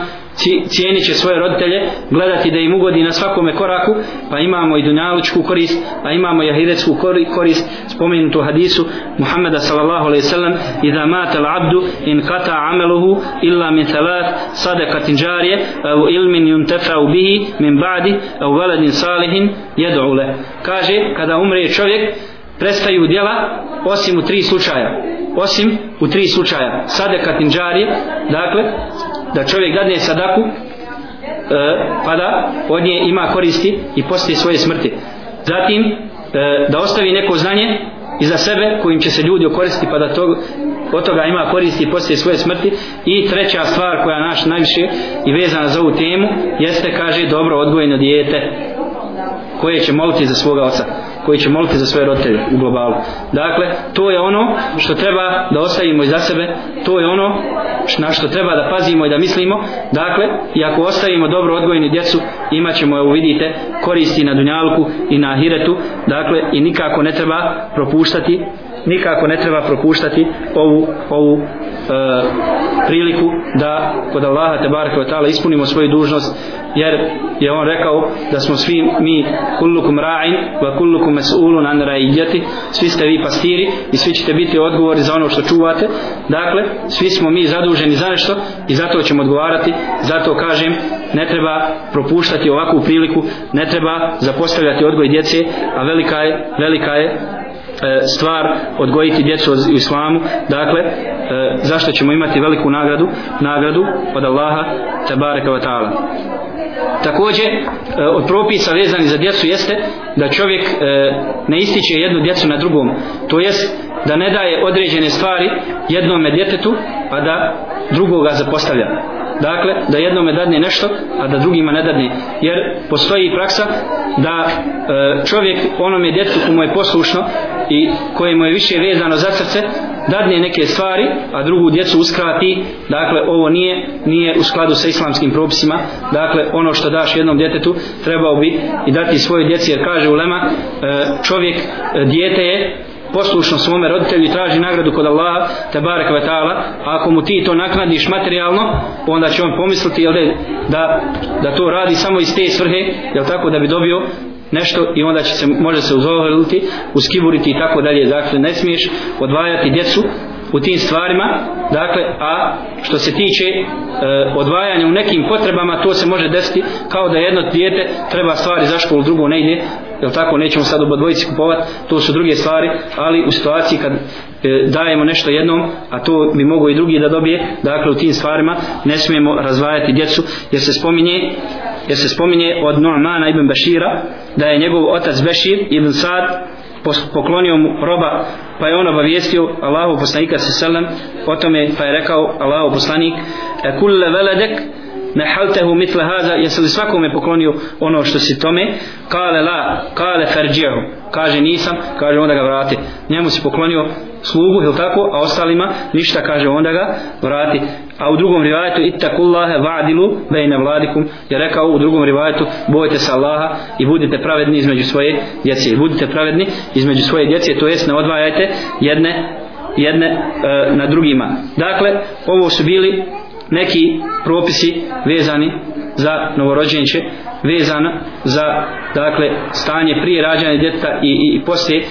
cijenit će svoje roditelje gledati da im ugodi na svakome koraku pa imamo i dunjalučku korist a imamo i ahiretsku korist spomenutu hadisu Muhammeda sallallahu alaihi sallam idha mata l'abdu in kata ameluhu illa min thalat sadakatin džarije au ilmin yuntefa'u bihi min ba'di au veledin salihin jed'u le. Kaže kada umre čovjek prestaju djela osim u tri slučaja. Osim u tri slučaja. Sadakatin džarije dakle da čovjek dadne sadaku e, pa da od nje ima koristi i poslije svoje smrti. Zatim e, da ostavi neko znanje iza sebe kojim će se ljudi okoristiti pa da to, od toga ima koristi poslije svoje smrti. I treća stvar koja naš najviše i vezana za ovu temu jeste kaže dobro odgojeno dijete koje će moliti za svoga oca koji će moliti za svoje roditelje u globalu. Dakle, to je ono što treba da ostavimo iza sebe, to je ono na što treba da pazimo i da mislimo. Dakle, i ako ostavimo dobro odgojeni djecu, imat ćemo, evo vidite, koristi na Dunjalku i na Ahiretu. Dakle, i nikako ne treba propuštati nikako ne treba propuštati ovu, ovu e, priliku da kod Allaha te barake ta'ala ispunimo svoju dužnost jer je on rekao da smo svi mi kullukum ra'in wa kullukum mas'ulun an ra'iyati svi ste vi pastiri i svi ćete biti odgovori za ono što čuvate. Dakle svi smo mi zaduženi za nešto i zato ćemo odgovarati. Zato kažem ne treba propuštati ovakvu priliku ne treba zapostavljati odgoj djece a velika je velika je E, stvar odgojiti djecu u islamu. Dakle e, zašto ćemo imati veliku nagradu nagradu od Allaha tabaraka wa ta'ala. Takođe e, od propisa vezani za djecu jeste da čovjek ne ističe jednu djecu na drugom. To jest da ne daje određene stvari jednome djetetu a da drugoga zapostavlja dakle da jednome dadne nešto a da drugima ne dadne. Jer postoji praksa da e, čovjek onome djetetu komu je poslušno i kojemu je više vezano za srce dadne neke stvari a drugu djecu uskrati. Dakle ovo nije nije u skladu sa islamskim propisima. Dakle ono što daš jednom djetetu trebao bi i dati svojoj djeci. Jer kaže ulema e, čovjek e, dijete je poslušno svome roditelju i traži nagradu kod Allaha te barek ve taala ako mu ti to naknadiš materijalno onda će on pomisliti jel da, da to radi samo iz te svrhe jel tako da bi dobio nešto i onda će se može se uzoholiti uskiburiti i tako dalje. Dakle ne smiješ odvajati djecu u tim stvarima dakle a što se tiče e, odvajanja u nekim potrebama to se može desiti kao da jedno dijete treba stvari za školu drugo ne ide jel tako nećemo sad oba dvojici kupovati to su druge stvari ali u situaciji kad e, dajemo nešto jednom a to bi mogo i drugi da dobije dakle u tim stvarima ne smijemo razvajati djecu jer se spominje jer se spominje od Nu'mana ibn Bashira da je njegov otac Bashir ibn Sad poklonio mu roba pa je on obavijestio Allahu poslanika se selam o tome pa je rekao Allahu poslanik kul kulle veledek mehaltehu mitle haza jesi li svakome poklonio ono što si tome? Kale la kale ferđehu, kaže nisam kaže onda ga vrati. Njemu si poklonio slugu ili tako? A ostalima ništa kaže onda ga vrati. A u drugom rivajetu ittakullahe va'dilu bejne vladikum. Je rekao u drugom rivajetu bojte se Allaha i budite pravedni između svoje djece. Budite pravedni između svoje djece to jest ne odvajajte jedne jedne e, na drugima. Dakle ovo su bili neki propisi vezani za novorođenče vezano za dakle stanje prije rađanja djeteta i, i, i poslije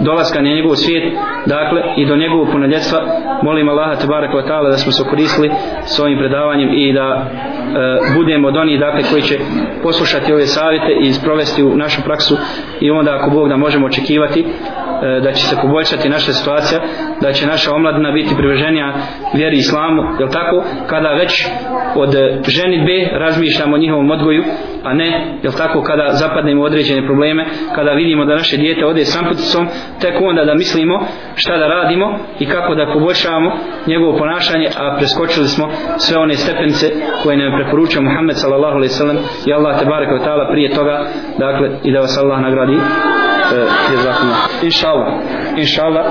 dolaska na njegov svijet dakle i do njegovog punoljetstva. Molim Allaha tebara kva ta'ala da smo se koristili s ovim predavanjem i da e, budemo od onih dakle koji će poslušati ove savjete i sprovesti u našu praksu i onda ako Bog da možemo očekivati e, da će se poboljšati naša situacija, da će naša omladina biti privrženija vjeri islamu, jel tako? Kada već od ženitbe razmišljamo o njihovom odgoju, a ne, jel tako, kada zapadnemo određene probleme, kada vidimo da naše dijete ode s amputicom, tek onda da mislimo šta da radimo i kako da poboljšavamo njegovo ponašanje, a preskočili smo sve one stepenice koje nam preporučuje Muhammed sallallahu alaihi sallam i Allah te barek ta'ala prije toga, dakle, i da vas Allah nagradi je zakona. Inša Allah. Inša Allah.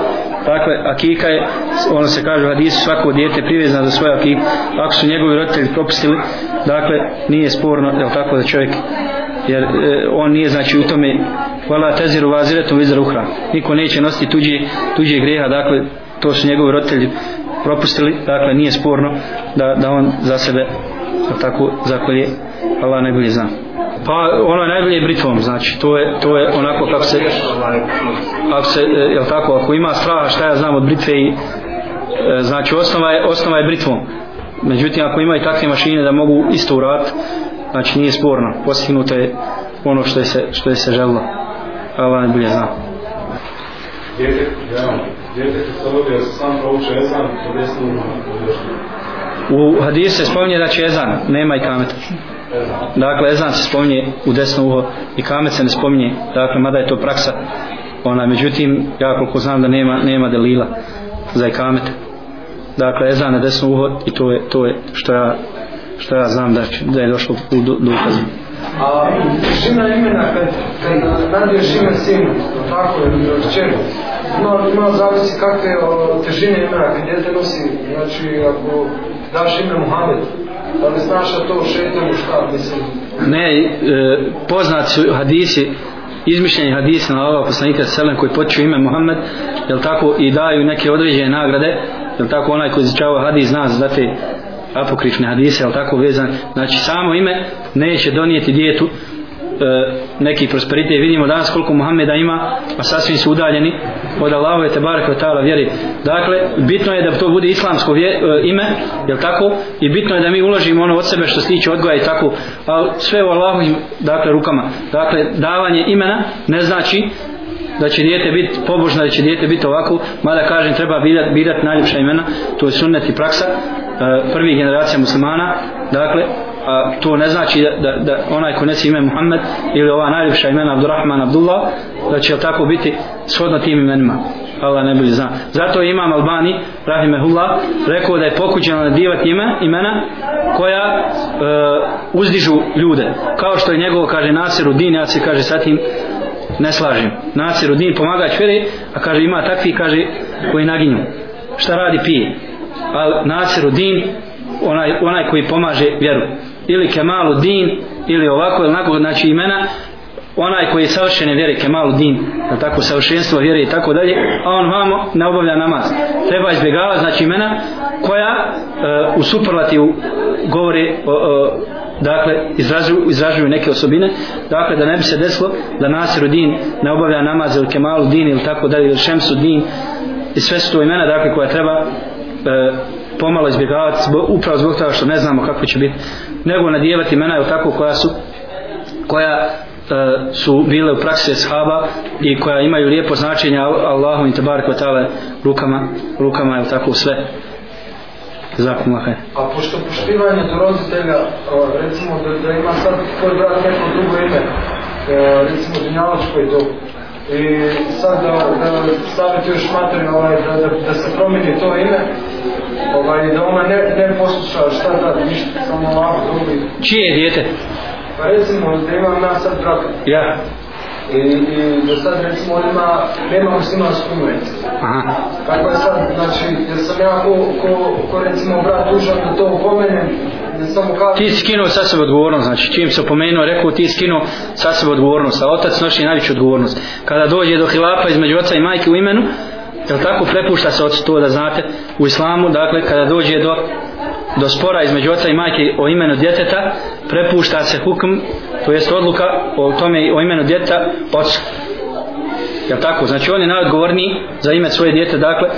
Dakle, Akika je, ono se kaže u hadisu, svako dijete privezano za svoje akiku. Ako su njegovi roditelji propustili, dakle, nije sporno, je tako da čovjek jer e, on nije znači u tome hvala teziru vaziretom vizra uhra niko neće nositi tuđe, tuđe greha dakle to su njegovi roditelji propustili dakle nije sporno da, da on za sebe tako zakolje Allah najbolje zna pa ono je najbolje britvom znači to je, to je onako kako se ako se, e, jel tako ako ima straha šta ja znam od britve i e, znači osnova je, osnova je britvom. Međutim ako ima i takve mašine da mogu isto uraditi znači nije sporno. Postignuto je ono što je se, što je se želilo. Allah najbolje zna Djete, ja, djete se sam prouče ezan, to desno u hadisu se spominje da će ezan, nema i kameta. Dakle, ezan se spominje u desno uho i kamet se ne spominje. Dakle, mada je to praksa. Ona, međutim, ja koliko znam da nema, nema delila za i kamet. Dakle, ezan na desno uho i to je, to je što ja što ja znam da, da je došlo u dokazu. A šima imena, kad, kad nadio šima sin, tako je, čer, ima, ima zavisi kakve o, težine imena, kad djete nosi, znači, ako daš ime Muhammed, Pa da li znaš to šetam šta, mislim? Ne, e, poznat su hadisi, izmišljeni hadisi na ovog poslanika Selem koji počeo ime Muhammed, jel tako, i daju neke određene nagrade, jel tako, onaj koji izučava hadis zna za te apokrifne hadise, jel tako, vezan, znači samo ime neće donijeti djetu E, neki prosperitet. Vidimo danas koliko Muhameda ima a sasvim su udaljeni od Allahove te barake od ta'ala vjeri dakle bitno je da to bude islamsko vje, e, ime jel tako? I bitno je da mi uložimo ono od sebe što se tiče odgoja i tako. A sve u Allahovim dakle rukama. Dakle davanje imena ne znači da će dijete biti pobožno, da će dijete biti ovako, mada kažem treba birat, birat najljepša imena, to je sunnet i praksa e, prvih generacija muslimana, dakle, a to ne znači da, da, da onaj ko nesi ime Muhammed ili ova najljepša imena Abdurrahman Abdullah, da će tako biti shodno tim imenima. Allah ne bilje zna. Zato je imam Albani, Rahimehullah, rekao da je pokuđeno nadivati ime, imena koja uh, uzdižu ljude. Kao što je njegovo, kaže Nasiru Din, ja se kaže sa tim ne slažem. Nasiru din pomagač vjeri a kaže ima takvi, kaže, koji naginju. Šta radi pije? Al Nasiru din, onaj, onaj koji pomaže vjeru. Ili Kemalu din, ili ovako, ili onako, znači imena, onaj koji je savršene vjere, Kemalu din, tako savršenstvo vjere i tako dalje, a on vamo ne obavlja namaz. Treba izbjegavati, znači imena, koja e, u superlativu govore o, o, dakle izražuju, izražuju neke osobine dakle da ne bi se desilo da Nasiru din ne obavlja namaz ili Kemalu din ili tako dalje ili Šemsu din i sve su to imena dakle koja treba e, pomalo izbjegavati zbog, upravo zbog toga što ne znamo kako će biti nego nadijevati imena je tako koja su koja e, su bile u praksi shaba i koja imaju lijepo značenje Allahu i tabarak wa rukama, rukama je tako sve zakon lahaj. A pošto poštivanje do roditelja, e, recimo da, da ima sad tvoj brat neko drugo ime, e, recimo Dunjaločko je to, i sad da, da savjetuješ materi ovaj, da, da, da se promijeni to ime, ovaj, da ona ne, ne posluša šta da, ništa, samo ovako drugi. Čije je dijete? Pa recimo da imam ja sad brata. Ja. I, i do sad recimo on ima, nema muslimansku. Aha. Kako je sad, znači, jer sam ja ko, ko, ko recimo brat dužan da to upomenem, da kažem... Ti si skinuo sa sebe odgovornost, znači čim se opomenuo, rekao ti si skinuo sa sebe odgovornost, a otac nosi najveću odgovornost. Kada dođe do hilapa između oca i majke u imenu, jel tako? Prepušta se od to da znate u islamu, dakle kada dođe do do spora između oca i majke o imenu djeteta prepušta se hukm to jest odluka o tome o imenu djeteta ocu. Jel tako? Znači on je najodgovorniji za ime svoje djete dakle e,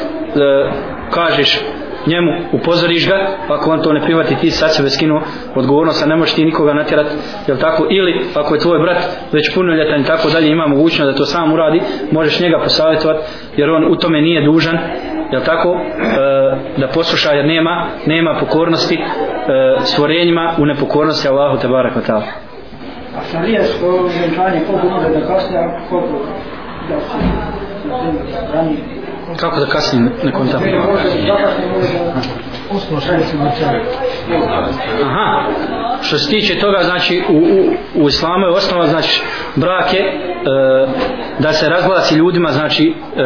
kažeš njemu upozoriš ga pa ako on to ne prihvati ti sad sebe skinuo odgovornost a ne možeš ti nikoga natjerat jel tako ili ako je tvoj brat već punoljetan i tako dalje ima mogućnost da to sam uradi možeš njega posavjetovati jer on u tome nije dužan jel tako e, da posluša jer nema nema pokornosti e, stvorenjima u nepokornosti Allahu te barak vatala. A šarijasko ženčanje koliko može da kasne, koliko da se na primjer kako da kasnije ne kontam Može da. Osnovo šarijasko vjenčanje. Aha, što se tiče toga, znači u, u, u islamu je osnova, znači brak je e, da se razglasi ljudima, znači e,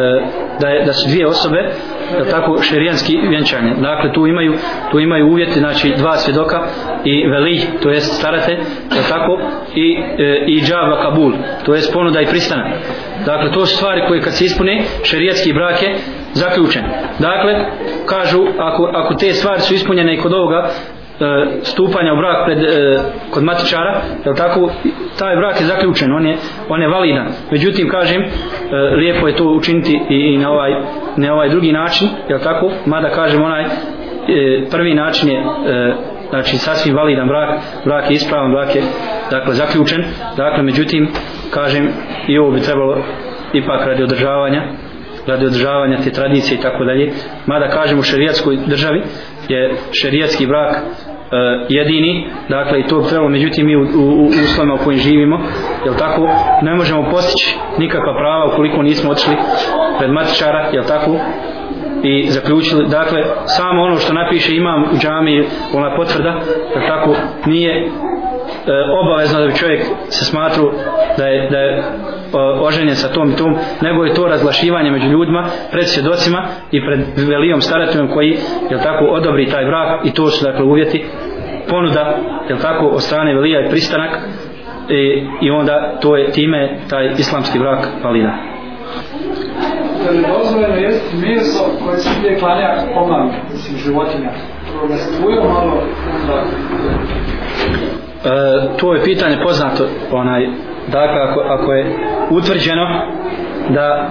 da, je, da su dvije osobe, da tako šerijanski vjenčanje. Dakle, tu imaju, tu imaju uvjeti, znači dva svjedoka i veli, to jest starate, da tako, i, e, i džava kabul, to jest ponuda i pristanak. Dakle, to su stvari koje kad se ispune, šerijatski brak je zaključen. Dakle, kažu, ako, ako te stvari su ispunjene i kod ovoga, E, stupanja u brak pred, e, kod matičara, je tako, taj brak je zaključen, on je, on je validan. Međutim, kažem, e, lijepo je to učiniti i, i na ovaj, na ovaj drugi način, je tako, mada kažem onaj e, prvi način je e, znači sasvim validan brak, brak je ispravan, brak je dakle zaključen, dakle međutim kažem i ovo bi trebalo ipak radi održavanja radi održavanja te tradicije i tako dalje. Mada kažemo u šerijatskoj državi je šerijatski brak e, jedini, dakle i to bi trebalo međutim mi u, u, u uslovima u kojim živimo, jel tako, ne možemo postići nikakva prava ukoliko nismo otišli pred matičara, jel tako, i zaključili, dakle, samo ono što napiše imam u džami, ona potvrda, jel tako, nije e, obavezno da bi čovjek se smatru da je, da je oženjen sa tom i tom, nego je to razglašivanje među ljudima, pred svjedocima i pred velijom starateljom koji, jel tako, odobri taj brak i to su, dakle, uvjeti ponuda, jel tako, od strane velija i pristanak i, i onda to je time taj islamski brak validan. Da li dozvoljeno jesti meso koje se ide klanja pomami, mislim, životinja? Prvo da se malo, onda... E, to je pitanje poznato onaj dakle ako, ako je utvrđeno da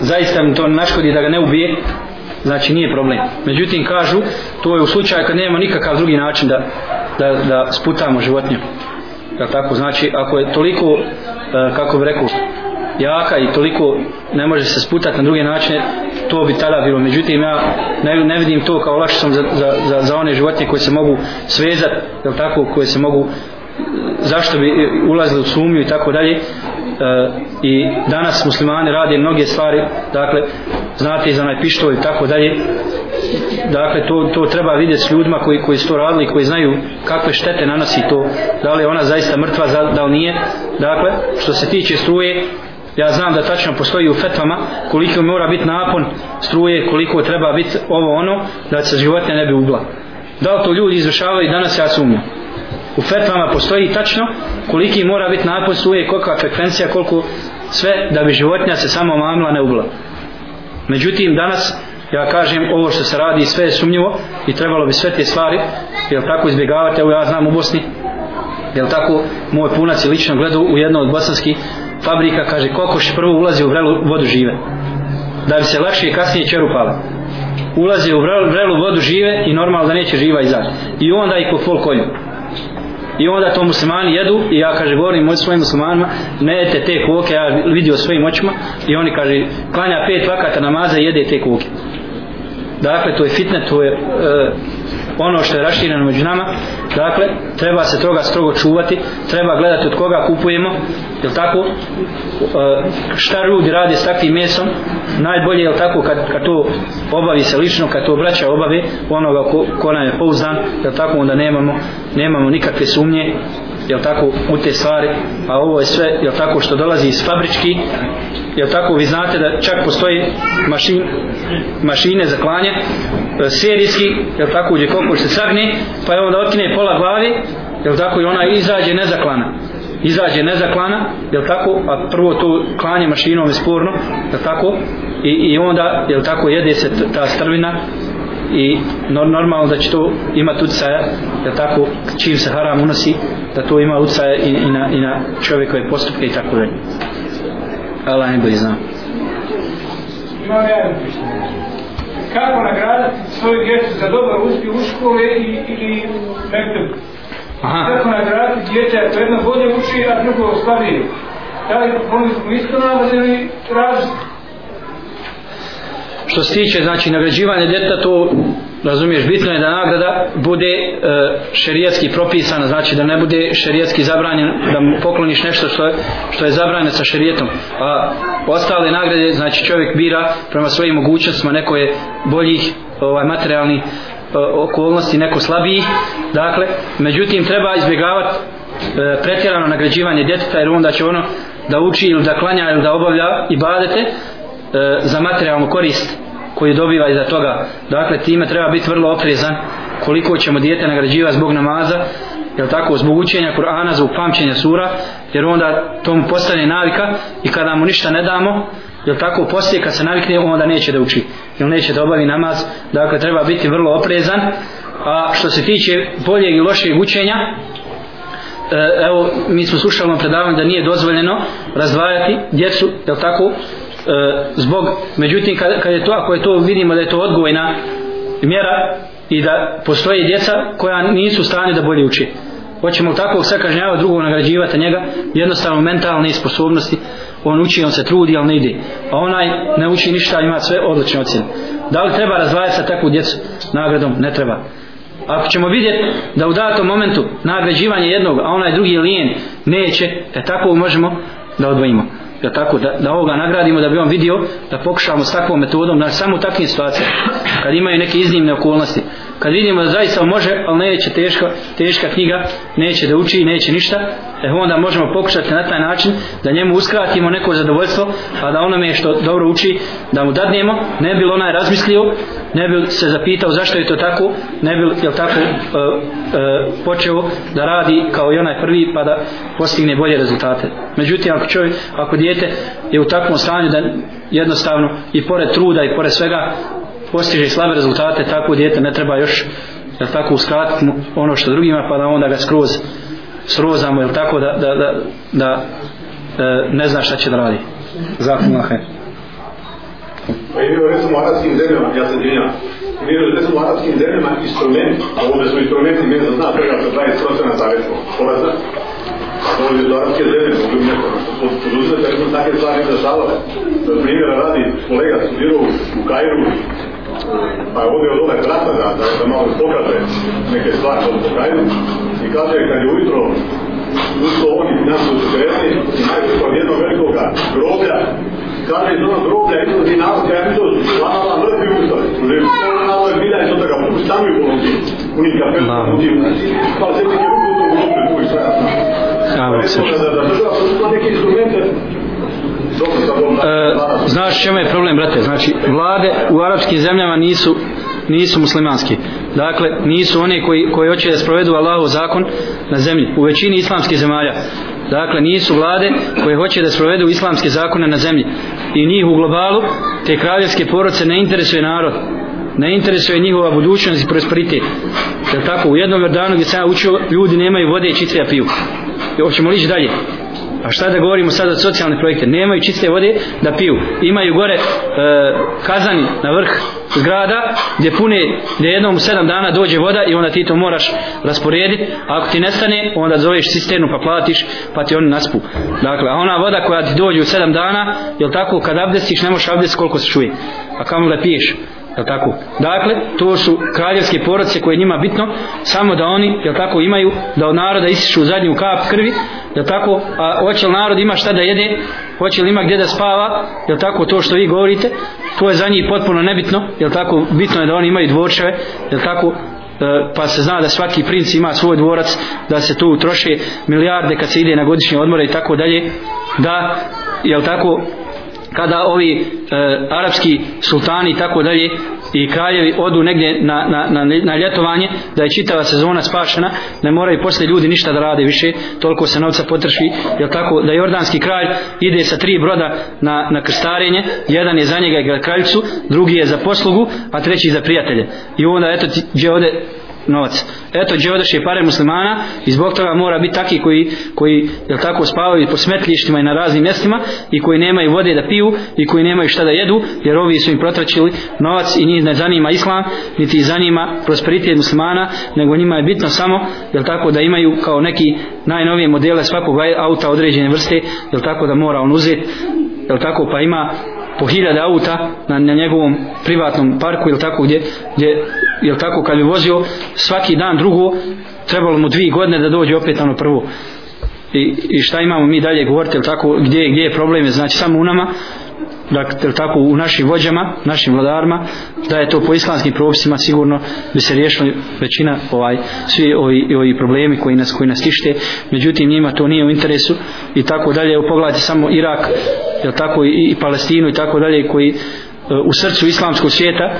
zaista mi to naškodi da ga ne ubije znači nije problem. Međutim kažu to je u slučaju kad nema nikakav drugi način da, da, da sputamo životinju. Da tako? Znači ako je toliko e, kako bi rekao jaka i toliko ne može se sputati na druge načine to bi tada bilo. Međutim ja ne, ne vidim to kao lakšicom za, za, za, za one životinje koje se mogu svezati jel tako koje se mogu zašto bi ulazili u sumnju i tako dalje? E, I danas muslimani rade mnoge stvari dakle znate i za onaj pištolj i tako dalje. Dakle to, to treba vidjeti s ljudima koji, koji su to radili koji znaju kakve štete nanosi to da li je ona zaista mrtva da li nije. Dakle što se tiče struje ja znam da tačno postoji u fetvama koliko mora biti napon struje koliko treba biti ovo ono da se životinja ne bi ugla da li to ljudi izvršavaju danas ja sumnjam u fetvama postoji tačno koliki mora biti napon suje, kolika frekvencija koliko sve da bi životinja se samo mamla ne ubla međutim danas ja kažem ovo što se radi sve je sumnjivo i trebalo bi sve te stvari jel tako izbjegavati. Evo ja znam u Bosni jel tako moj punac je lično gledao u jednu od bosanskih fabrika kaže kokoš prvo ulazi u vrelu vodu žive. Da bi se lakše i kasnije čerupala ulazi u vrelu, vodu žive i normalno da neće živa izaći. I onda i po fol kolju i onda to muslimani jedu i ja kaže govorim moj svojim muslimanima ne jedete te koke ja vidio svojim očima i oni kaže klanja pet vakata namaza i jede te koke. Dakle to je fitne to je e, ono što je rašireno među nama dakle treba se toga strogo čuvati treba gledati od koga kupujemo jel tako? E, šta ljudi radi s takvim mesom? Najbolje je tako kad, kad to obavi se lično kad to braća obave onoga ko, ko nam je pouzdan jel tako onda nemamo nemamo nikakve sumnje jel tako u te stvari a ovo je sve jel tako što dolazi iz fabrički jel tako vi znate da čak postoji mašin, mašine za klanje e, serijski jel tako gdje kokoš se sagne pa je onda otkine pola glavi jel tako i ona izađe nezaklana. Izađe nezaklana jel tako a prvo to klanje mašinom je sporno jel tako i, i onda jel tako jede se ta strvina i normalno da će to imati utjecaja da tako čim se haram unosi da to ima utjecaja i, i, na, i na čovjekove postupke i tako dalje Allah ne bolje zna Imam ja jedno kako nagraditi svoju djecu za dobar uspjeh u škole i, ili nekde. Aha. Kako nagraditi djete ako jedno bolje uči, a drugo slabije. Da li oni smo isto nagrade ili različite? Što se tiče znači nagrađivanja djeteta to razumiješ bitno je da nagrada bude e, šerijatski propisana znači da ne bude šerijatski zabranjen da mu pokloniš nešto što je, što je zabranjeno sa šerijetom a ostale nagrade znači čovjek bira prema svojim mogućnostima neko je boljih ovaj materijalni e, okolnosti neko slabiji dakle međutim treba izbjegavati e, pretjerano nagrađivanje djeteta jer onda će ono da uči ili da klanja ili da obavlja i badete e, za materijalnu korist koju dobiva iza toga. Dakle, time treba biti vrlo oprezan koliko ćemo dijete nagrađivati zbog namaza, jel tako, zbog učenja Kur'ana, zbog pamćenja sura, jer onda to mu postane navika i kada mu ništa ne damo, jel tako, poslije kad se navikne, onda neće da uči, jel neće da obavi namaz, dakle, treba biti vrlo oprezan, a što se tiče boljeg i lošeg učenja, e, evo, mi smo slušali vam predavanje da nije dozvoljeno razdvajati djecu, jel tako, E, zbog, međutim kad, kad je to, ako je to vidimo da je to odgojna mjera i da postoje djeca koja nisu stane da bolje uči. Hoćemo takvog sve kažnjava drugog nagrađivati njega? Jednostavno mentalne sposobnosti on uči, on se trudi, ali ne ide. A onaj ne uči ništa, ima sve odlične ocjene. Da li treba razdvajati sa takvu djecu? Nagradom? ne treba. Ako ćemo vidjeti da u datom momentu nagrađivanje jednog, a onaj drugi je lijen neće, e tako možemo da odvojimo da tako da, da ovoga nagradimo da bi on vidio da pokušamo s takvom metodom na samo takvim situacijama. Kad imaju neke iznimne okolnosti. Kad vidimo da zaista može ali neće teška, teška knjiga neće da uči neće ništa e onda možemo pokušati na taj način da njemu uskratimo neko zadovoljstvo a da onome što dobro uči da mu dadnemo ne bi onaj razmislio ne bi se zapitao zašto je to tako ne bi jel tako e, e, počeo da radi kao i onaj prvi pa da postigne bolje rezultate. Međutim ako čovjek ako dijete je u takvom stanju da jednostavno i pored truda i pored svega postiže slabe rezultate tako dijete ne treba još jel tako uskratiti mu ono što drugima pa da onda ga skroz srozamo jel tako da, da, da, da e, ne zna šta će da radi. Zakon lahe Pa je bio recimo u arabskim zemljama, ja sam djenja, bio recimo u arabskim zemljama instrument, a ovdje su instrumenti, ne znam, zna prega sa 20% za recimo, polaza, to je u zemlje, mogu neko poduzeti, tako da takve stvari dešavale. Za Primjera radi, kolega studirao u Kajru, pa je ovdje dole ove brata da, da, da malo pokaže neke stvari od Kajru, i kaže kad je ujutro usto oni nas u Srednji i najbolj od jednog velikog groblja kaže iz onog groblja izlazi narod, ja mi to slava mrtvi ustali. Že ono na ovoj bilja je to da ga puštanu i poloti. U njih kapel, u njih. Pa se je ruku u tom groblju, tu i sve samog Da, E, znaš čemu je problem brate? Znači vlade u arapskim zemljama nisu nisu muslimanski. Dakle nisu one koji, koji hoće da sprovedu Allahov zakon na zemlji u većini islamskih zemalja. Dakle nisu vlade koje hoće da sprovedu islamske zakone na zemlji. I njih u globalu te kraljevske poroce ne interesuje narod. Ne interesuje njihova budućnost i prosperitet. Jer tako? U jednom danu gdje sam učio ljudi nemaju vode i čiste piju hoćemo lići dalje A šta da govorimo sada od socijalne projekte? Nemaju čiste vode da piju. Imaju gore e, kazani na vrh zgrada gdje pune, gdje jednom u sedam dana dođe voda i onda ti to moraš rasporediti. A ako ti nestane, onda zoveš cisternu pa platiš pa ti oni naspu. Dakle, a ona voda koja ti dođe u sedam dana, jel tako, kad abdestiš ne možeš abdest koliko se čuje. A kamo da piješ? Jel tako? Dakle, to su kraljevske porodice koje njima bitno, samo da oni, jel tako, imaju da od naroda isišu zadnju kap krvi, jel tako, a hoće li narod ima šta da jede, hoće li ima gdje da spava, jel tako, to što vi govorite, to je za njih potpuno nebitno, jel tako, bitno je da oni imaju dvorčeve, jel tako, e, pa se zna da svaki princ ima svoj dvorac, da se tu troše milijarde kad se ide na godišnje odmore i tako dalje, da, jel tako, kada ovi e, arapski sultani i tako dalje i kraljevi odu negdje na, na, na, na ljetovanje da je čitava sezona spašena ne moraju posle ljudi ništa da rade više toliko se novca potrši jel tako da jordanski kralj ide sa tri broda na, na krstarenje jedan je za njega i kraljicu drugi je za poslugu a treći za prijatelje. I onda eto gdje ode novac. Eto, gdje pare muslimana i zbog toga mora biti taki koji, koji jel tako, spavaju po smetlištima i na raznim mjestima i koji nemaju vode da piju i koji nemaju šta da jedu, jer ovi su im protračili novac i njih ne zanima islam, niti zanima prosperitet muslimana, nego njima je bitno samo, jel tako, da imaju kao neki najnovije modele svakog auta određene vrste, jel tako da mora on uzeti, jel tako, pa ima po hiljada auta na, na njegovom privatnom parku ili tako gdje, gdje jel tako? Kad bi vozio svaki dan drugo trebalo mu dvije godine da dođe opet ono prvo. I, i šta imamo mi dalje govoriti jel tako? Gdje, gdje je problem? Znači samo u nama dakle tako? U našim vođama, našim vladarima da je to po islamskim propisima sigurno bi se riješila većina ovaj svi ovi, ovi problemi koji nas koji nas tište. Međutim njima to nije u interesu i tako dalje. Pogledajte samo Irak jel tako? I, i Palestinu i tako dalje koji e, u srcu islamskog svijeta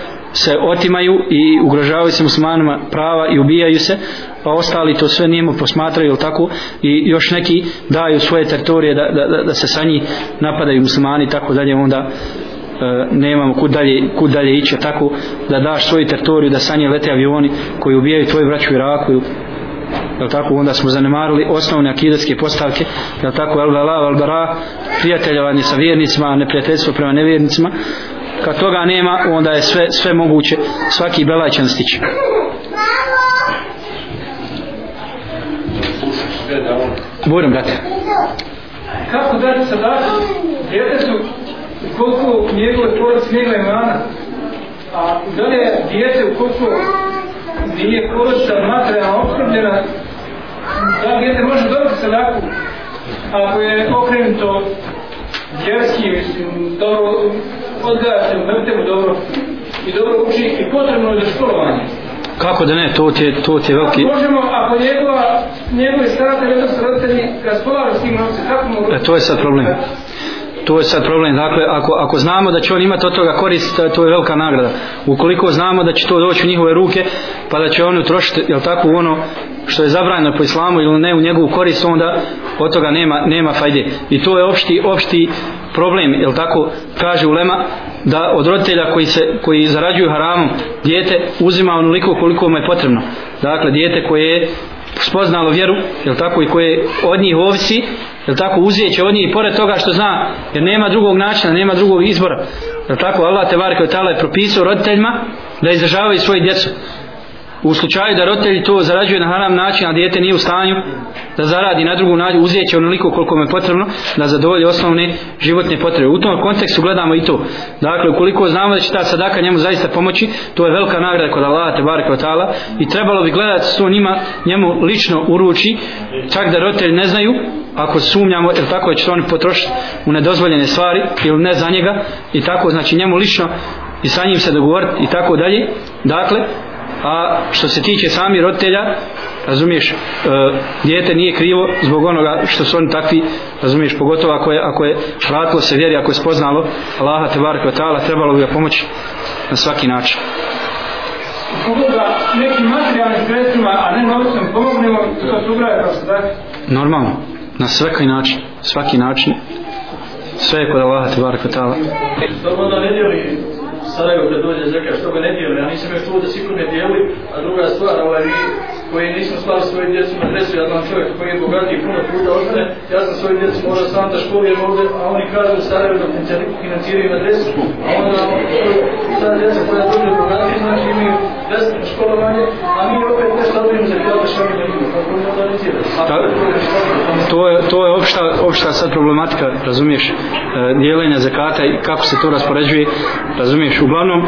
se otimaju i ugrožavaju se muslimanima prava i ubijaju se pa ostali to sve nijemo posmatraju tako? I još neki daju svoje teritorije da, da, da, da se sa njih napadaju muslimani i tako dalje onda e, nemamo kud dalje, kud dalje ići tako? Da daš svoju teritoriju da sa nje lete avioni koji ubijaju tvoju braću u Iraku jel tako? Onda smo zanemarili osnovne akidetske postavke jel tako? El vela el bara prijateljovanje sa vjernicima neprijateljstvo prema nevjernicima kad toga nema onda je sve, sve moguće svaki belaj će nastići Budem, brate. Kako dati sadaka djetetu koliko njegove porodice njegove mana? A da li je djete u koliko nije porodica materijalno okrupljena da djete može dobiti sadaku ako je okrenuto vjerski, mislim, dobro odgaja se u mrtevu dobro i dobro uči i potrebno je za školovanje. Kako da ne, to ti je, to ti je veliki... Možemo, ako njegova, njegovi staratelji, odnosno roditelji, raspolažu s tim novce, kako mogu... E, to je sad problem. To je sad problem. Dakle, ako, ako znamo da će on imati od toga korist, to je velika nagrada. Ukoliko znamo da će to doći u njihove ruke, pa da će on utrošiti, jel tako, ono što je zabranjeno po islamu ili ne u njegovu korist, onda od toga nema, nema fajde. I to je opšti, opšti problem, jel tako, kaže ulema, da od roditelja koji, se, koji zarađuju haramom, dijete uzima onoliko koliko mu je potrebno. Dakle, dijete koje je spoznalo vjeru, jel tako, i koje od njih ovisi, jel tako, uzijeće od njih i pored toga što zna, jer nema drugog načina, nema drugog izbora, jel tako, Allah te varke od tala je propisao roditeljima da izdržavaju svoje djecu u slučaju da roditelji to zarađuje na haram način, a dijete nije u stanju da zaradi na drugu način, uzeće onoliko koliko mu je potrebno da zadovolji osnovne životne potrebe. U tom kontekstu gledamo i to. Dakle, ukoliko znamo da će ta sadaka njemu zaista pomoći, to je velika nagrada kod Allaha te bareke ta'ala i trebalo bi gledati to njima njemu lično uruči, čak da roditelji ne znaju, ako sumnjamo, jer tako će to oni potrošiti u nedozvoljene stvari ili ne za njega i tako, znači njemu lično i sa njim se dogovoriti i tako dalje. Dakle, a što se tiče sami roditelja razumiješ e, dijete nije krivo zbog onoga što su oni takvi razumiješ pogotovo ako je, ako je vratilo se vjeri ako je spoznalo Allaha te barke ta'ala trebalo bi ga pomoći na svaki način Koga nekim materijalnim sredstvima, a ne novcem pomognemo, to se ubraje kao sadak? Normalno, na svaki način, svaki način, sve je kod Allaha te barke ta'ala. Slobodno ne dijeli Sarajevo kad dođe zeka što ga ne dijeli, ja nisam još čuo da sigurno ne dijeli, a druga stvar, ovaj mi koji nismo slali svoje djecu na adresu, ja znam čovjek koji je bogatiji puno puta od mene, ja sam svoje djecu možda sam da školujem ovdje, a oni kažu u Sarajevo da financiraju na adresu, a onda ta djeca koja dođe bogatiji, znači imaju besplatno školovanje, a mi opet nešto dobijemo za kada što mi organizirati. To je, to je opšta, opšta sad problematika, razumiješ, e, dijelenja zakata i kako se to raspoređuje, razumiješ, uglavnom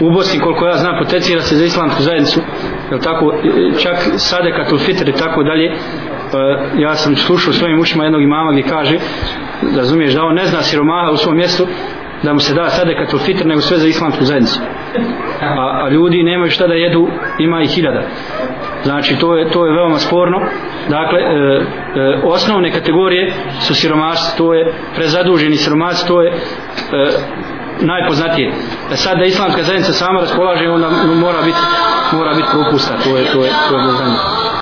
u Bosni koliko ja znam potencira se za islamsku zajednicu jel tako? Čak sadeka tu fitr i tako dalje. E, ja sam slušao svojim ušima jednog imama gdje kaže razumiješ da on ne zna siromaha u svom mjestu da mu se da sadeka tu fitr nego sve za islamsku zajednicu. A, a ljudi nemaju šta da jedu ima i hiljada. Znači to je, to je veoma sporno. Dakle e, e, osnovne kategorije su siromašci to je prezaduženi siromašci to je e, najpoznatije. Da sad da islamska zajednica sama raspolaže, onda mora biti mora biti propusta. To je to je to je, to je